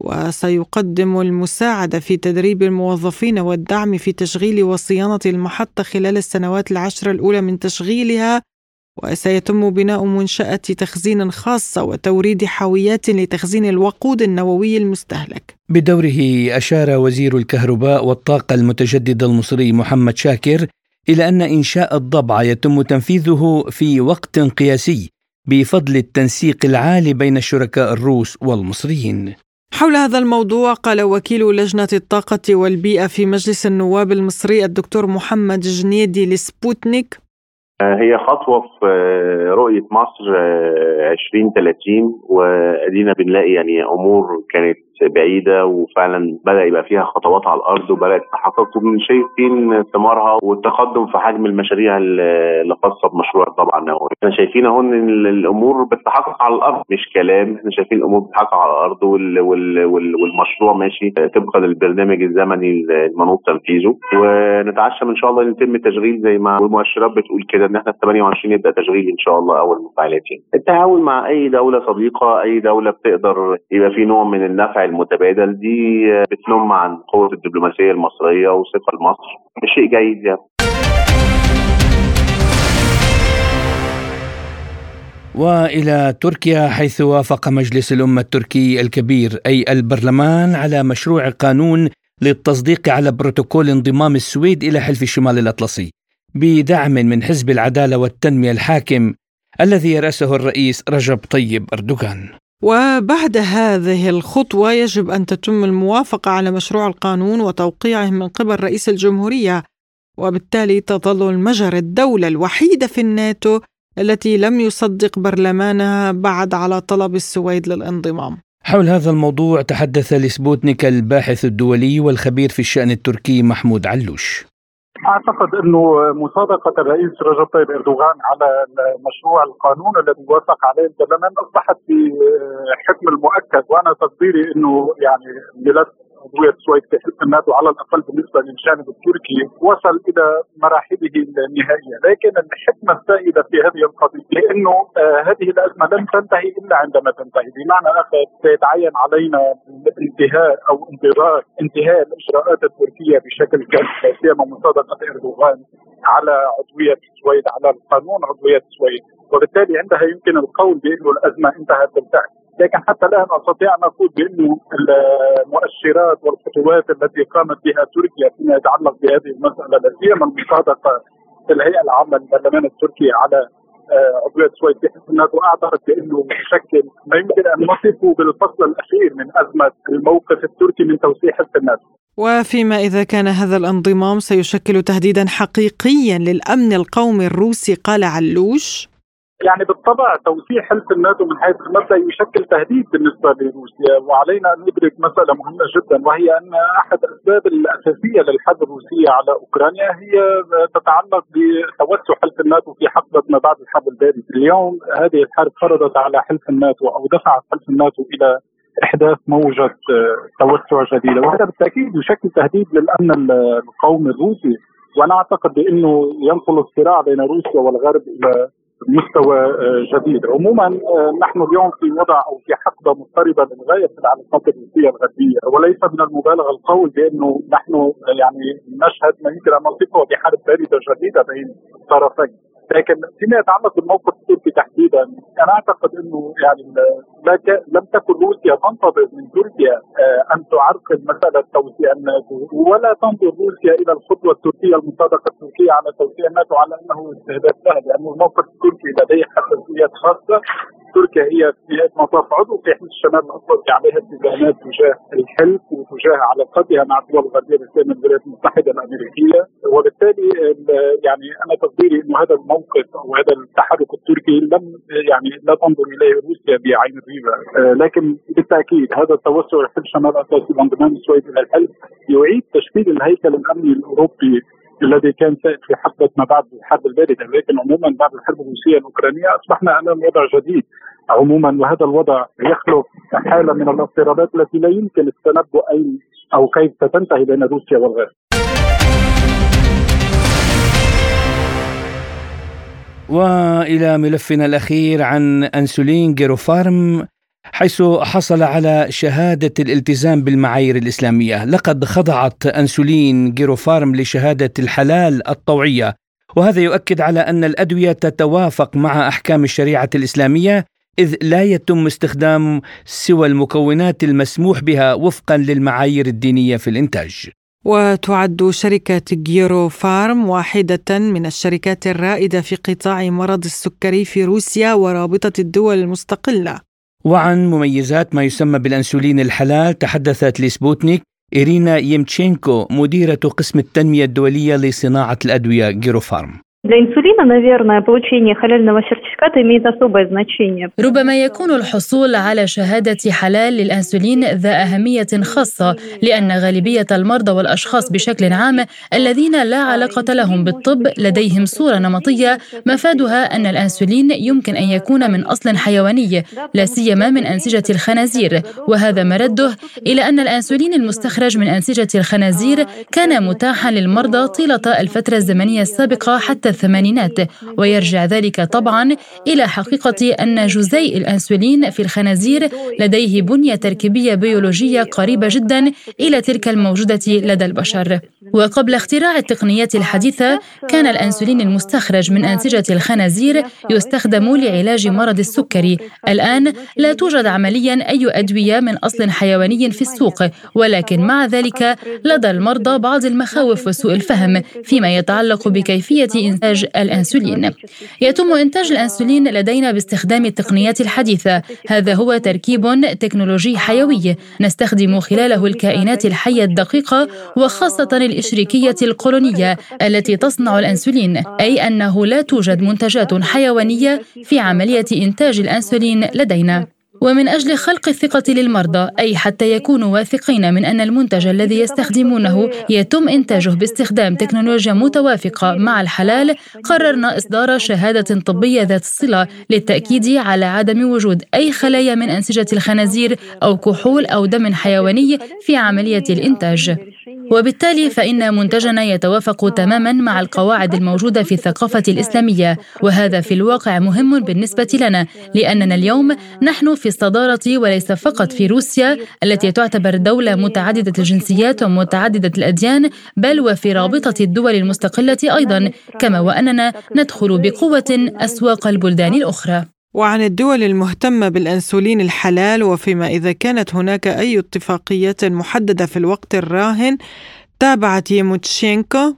وسيقدم المساعدة في تدريب الموظفين والدعم في تشغيل وصيانة المحطة خلال السنوات العشر الأولى من تشغيلها وسيتم بناء منشأة تخزين خاصة وتوريد حاويات لتخزين الوقود النووي المستهلك. بدوره أشار وزير الكهرباء والطاقة المتجددة المصري محمد شاكر إلى أن إنشاء الضبعة يتم تنفيذه في وقت قياسي بفضل التنسيق العالي بين الشركاء الروس والمصريين. حول هذا الموضوع قال وكيل لجنة الطاقة والبيئة في مجلس النواب المصري الدكتور محمد جنيدي لسبوتنيك هي خطوة في آه، رؤية مصر 2030 آه، وأدينا بنلاقي يعني أمور كانت بعيدة وفعلا بدأ يبقى فيها خطوات على الأرض وبدأت تحقق شايفين ثمارها والتقدم في حجم المشاريع اللي خاصة بمشروع طبعا النووي إحنا شايفين أهو إن الأمور بتتحقق على الأرض. مش كلام. إحنا شايفين الأمور بتتحقق على الأرض وال وال وال والمشروع ماشي طبقا للبرنامج الزمني المنوط تنفيذه. ونتعشم إن شاء الله يتم التشغيل زي ما المؤشرات بتقول كده. إن إحنا في 28 يبدأ تشغيل إن شاء الله أول مفاعلات يعني. التعاون مع أي دولة صديقة أي دولة بتقدر يبقى في نوع من النفع المتبادل دي بتنم عن قوة الدبلوماسية المصرية وثقة لمصر. شيء جيد يعني. وإلى تركيا حيث وافق مجلس الأمة التركي الكبير أي البرلمان على مشروع قانون للتصديق على بروتوكول انضمام السويد إلى حلف الشمال الأطلسي. بدعم من حزب العدالة والتنمية الحاكم الذي يرأسه الرئيس رجب طيب أردوغان. وبعد هذه الخطوة يجب أن تتم الموافقة على مشروع القانون وتوقيعه من قبل رئيس الجمهورية وبالتالي تظل المجر الدولة الوحيدة في الناتو التي لم يصدق برلمانها بعد على طلب السويد للانضمام. حول هذا الموضوع تحدث لسبوتنيك الباحث الدولي والخبير في الشأن التركي محمود علوش. أعتقد إنه مصادقه الرئيس رجب طيب إردوغان على مشروع القانون الذي وافق عليه البرلمان أصبحت في حكم المؤكد وأنا تقديري إنه يعني ملف عضويه السويد في حلف الناتو على الأقل بالنسبة للجانب التركي وصل إلى مراحله النهائية، لكن الحكمة السائدة في هذه القضية لأنه آه هذه الأزمة لن تنتهي إلا عندما تنتهي، بمعنى آخر سيتعين علينا انتهاء أو انتظار انتهاء الإجراءات التركية بشكل كامل سيما مصادقة إردوغان على عضوية السويد على القانون عضوية السويد، وبالتالي عندها يمكن القول بانه الأزمة انتهت بالفعل. لكن حتى الآن أستطيع أن أقول بانه المؤشرات والخطوات التي قامت بها تركيا فيما يتعلق بهذه المسألة لا سيما المصادقه الهيئة العامة للبرلمان التركي على آه، عضوية سويد في الناتو أعتقد بأنه بشكل ما يمكن أن نصفه بالفصل الأخير من أزمة الموقف التركي من توسيع حزب الناتو. وفيما إذا كان هذا الانضمام سيشكل تهديدا حقيقيا للأمن القومي الروسي قال علوش يعني بالطبع توسيع حلف الناتو من حيث المبدأ يشكل تهديد بالنسبة لروسيا وعلينا أن ندرك مسألة مهمة جدا وهي أن أحد الأسباب الأساسية للحرب الروسية على أوكرانيا هي تتعلق بتوسع حلف الناتو في حقبة ما بعد الحرب البارده، اليوم. هذه الحرب فرضت على حلف الناتو أو دفعت حلف الناتو إلى إحداث موجة توسع جديدة وهذا بالتأكيد يشكل تهديد للأمن القومي الروسي. وأنا أعتقد بأنه ينقل الصراع بين روسيا والغرب إلى مستوى آه، جديد. عموما آه، نحن اليوم في وضع أو في حقبة مضطربة للغايه في العلاقات الروسيه الغربية. وليس من المبالغة القول بأنه نحن يعني نشهد ما يمكن أن نصفه بحرب بارده جديدة بين الطرفين لكن فيما يتعلق بالموقف التركي تحديدا أنا أعتقد إنه يعني لم تكن روسيا تنتظر من تركيا آه، أن تعرقل مسألة توسيع الناتو. ولا تنظر روسيا إلى الخطوة التركية المصادقة التركية على توسيع الناتو على أنه استهداف سهل لأنه الموقف التركي لديه حساسيات خاصة. تركيا هي في المطاف عضو في حزب الشمال الأطلسي عليها اتجاهات تجاه الحلف وتجاه علاقتها مع الدول الغربية بالذات الولايات المتحدة الأمريكية. وبالتالي يعني أنا تقديري إنه هذا الموقف أو هذا التحرك التركي لم يعني لا تنظر إليه روسيا بعين الريبة. آه، لكن بالتأكيد هذا التوسع في الشمال الأطلسي وانضمام السويد إلى الحلف يعيد تشكيل الهيكل الأمني الأوروبي الذي كان سائد في حقبة ما بعد الحرب الباردة لكن عموما بعد الحرب الروسية الأوكرانية أصبحنا أمام وضع جديد. عموما وهذا الوضع يخلق حالة من الاضطرابات التي لا يمكن التنبؤ اين أو كيف ستنتهي بين روسيا والغرب. وإلى ملفنا الأخير عن أنسولين جيروفارم حيث حصل على شهادة الالتزام بالمعايير الإسلامية لقد خضعت أنسولين جيروفارم لشهادة الحلال الطوعية وهذا يؤكد على أن الأدوية تتوافق مع أحكام الشريعة الإسلامية إذ لا يتم استخدام سوى المكونات المسموح بها وفقا للمعايير الدينية في الإنتاج. وتعد شركة جيرو فارم واحدة من الشركات الرائدة في قطاع مرض السكري في روسيا ورابطة الدول المستقلة. وعن مميزات ما يسمى بالأنسولين الحلال تحدثت لسبوتنيك إيرينا يمتشينكو مديرة قسم التنمية الدولية لصناعة الأدوية جيروفارم Для инсулина, наверное, получение халяльного сертификата имеет особое значение. ربما يكون الحصول على شهادة حلال للأنسولين ذا أهمية خاصة لأن غالبية المرضى والأشخاص بشكل عام الذين لا علاقة لهم بالطب لديهم صورة نمطية مفادها أن الأنسولين يمكن أن يكون من أصل حيواني لا سيما من أنسجة الخنازير وهذا مرده إلى أن الأنسولين المستخرج من أنسجة الخنازير كان متاحا للمرضى طيلة الفترة الزمنية السابقة حتى الثمانينات ويرجع ذلك طبعا إلى حقيقة أن جزيء الأنسولين في الخنازير لديه بنية تركيبية بيولوجية قريبة جدا إلى تلك الموجودة لدى البشر. وقبل اختراع التقنيات الحديثة كان الأنسولين المستخرج من أنسجة الخنازير يستخدم لعلاج مرض السكري. الآن لا توجد عمليا أي أدوية من أصل حيواني في السوق ولكن مع ذلك لدى المرضى بعض المخاوف وسوء الفهم فيما يتعلق بكيفية إنتاج الأنسولين. يتم إنتاج الأنسولين لدينا باستخدام التقنيات الحديثة. هذا هو تركيب تكنولوجي حيوي نستخدم خلاله الكائنات الحية الدقيقة وخاصة الإشريكية القولونية التي تصنع الأنسولين أي أنه لا توجد منتجات حيوانية في عملية إنتاج الأنسولين لدينا. ومن أجل خلق الثقة للمرضى أي حتى يكونوا واثقين من أن المنتج الذي يستخدمونه يتم إنتاجه باستخدام تكنولوجيا متوافقة مع الحلال قررنا إصدار شهادة طبية ذات الصلة للتأكيد على عدم وجود أي خلايا من أنسجة الخنازير أو كحول أو دم حيواني في عملية الإنتاج. وبالتالي فإن منتجنا يتوافق تماما مع القواعد الموجودة في الثقافة الإسلامية وهذا في الواقع مهم بالنسبة لنا لأننا اليوم نحن في الصدارة وليس فقط في روسيا التي تعتبر دولة متعددة الجنسيات ومتعددة الأديان بل وفي رابطة الدول المستقلة أيضا كما وأننا ندخل بقوة أسواق البلدان الأخرى. وعن الدول المهتمة بالأنسولين الحلال وفيما إذا كانت هناك أي اتفاقيات محددة في الوقت الراهن تابعت يموتشينكو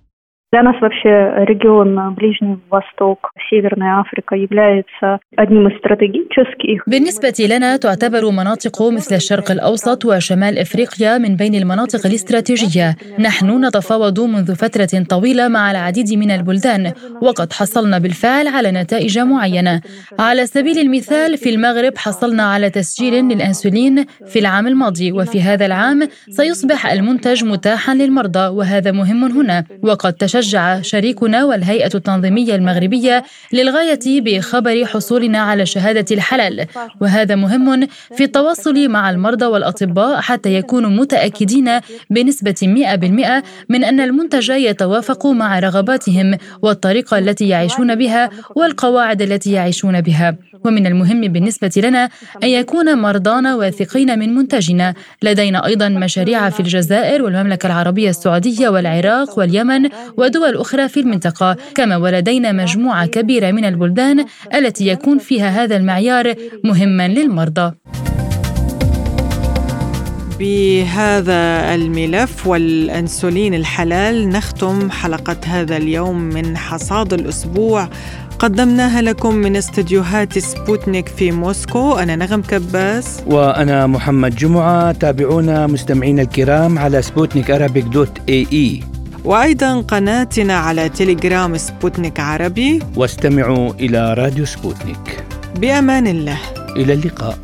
Для нас вообще регион Ближний Восток, Северная Африка является одним из стратегических. بالنسبة لنا تعتبر مناطق مثل الشرق الأوسط وشمال إفريقيا من بين المناطق الاستراتيجية نحن نتفاوض منذ فترة طويلة مع العديد من البلدان وقد حصلنا بالفعل على نتائج معينة على سبيل المثال في المغرب حصلنا على تسجيل للأنسولين في العام الماضي وفي هذا العام سيصبح المنتج متاحا للمرضى وهذا مهم هنا وقد تشجع شجع شريكنا والهيئة التنظيمية المغربية للغاية بخبر حصولنا على شهادة الحلال. وهذا مهم في التواصل مع المرضى والأطباء حتى يكونوا متأكدين بنسبة 100% من أن المنتج يتوافق مع رغباتهم والطريقة التي يعيشون بها والقواعد التي يعيشون بها. ومن المهم بالنسبة لنا أن يكون مرضانا واثقين من منتجنا. لدينا أيضا مشاريع في الجزائر والمملكة العربية السعودية والعراق واليمن ودول أخرى في المنطقة. كما ولدينا مجموعة كبيرة من البلدان التي يكون فيها هذا المعيار مهما للمرضى. بهذا الملف والأنسولين الحلال نختم حلقة هذا اليوم من حصاد الأسبوع. قدمناها لكم من استديوهات سبوتنيك في موسكو. أنا نغم كباس. وأنا محمد جمعة. تابعونا مستمعينا الكرام على سبوتنيك Arabic dot ae وأيضا قناتنا على تليجرام سبوتنيك عربي. واستمعوا إلى راديو سبوتنيك. بأمان الله. إلى اللقاء.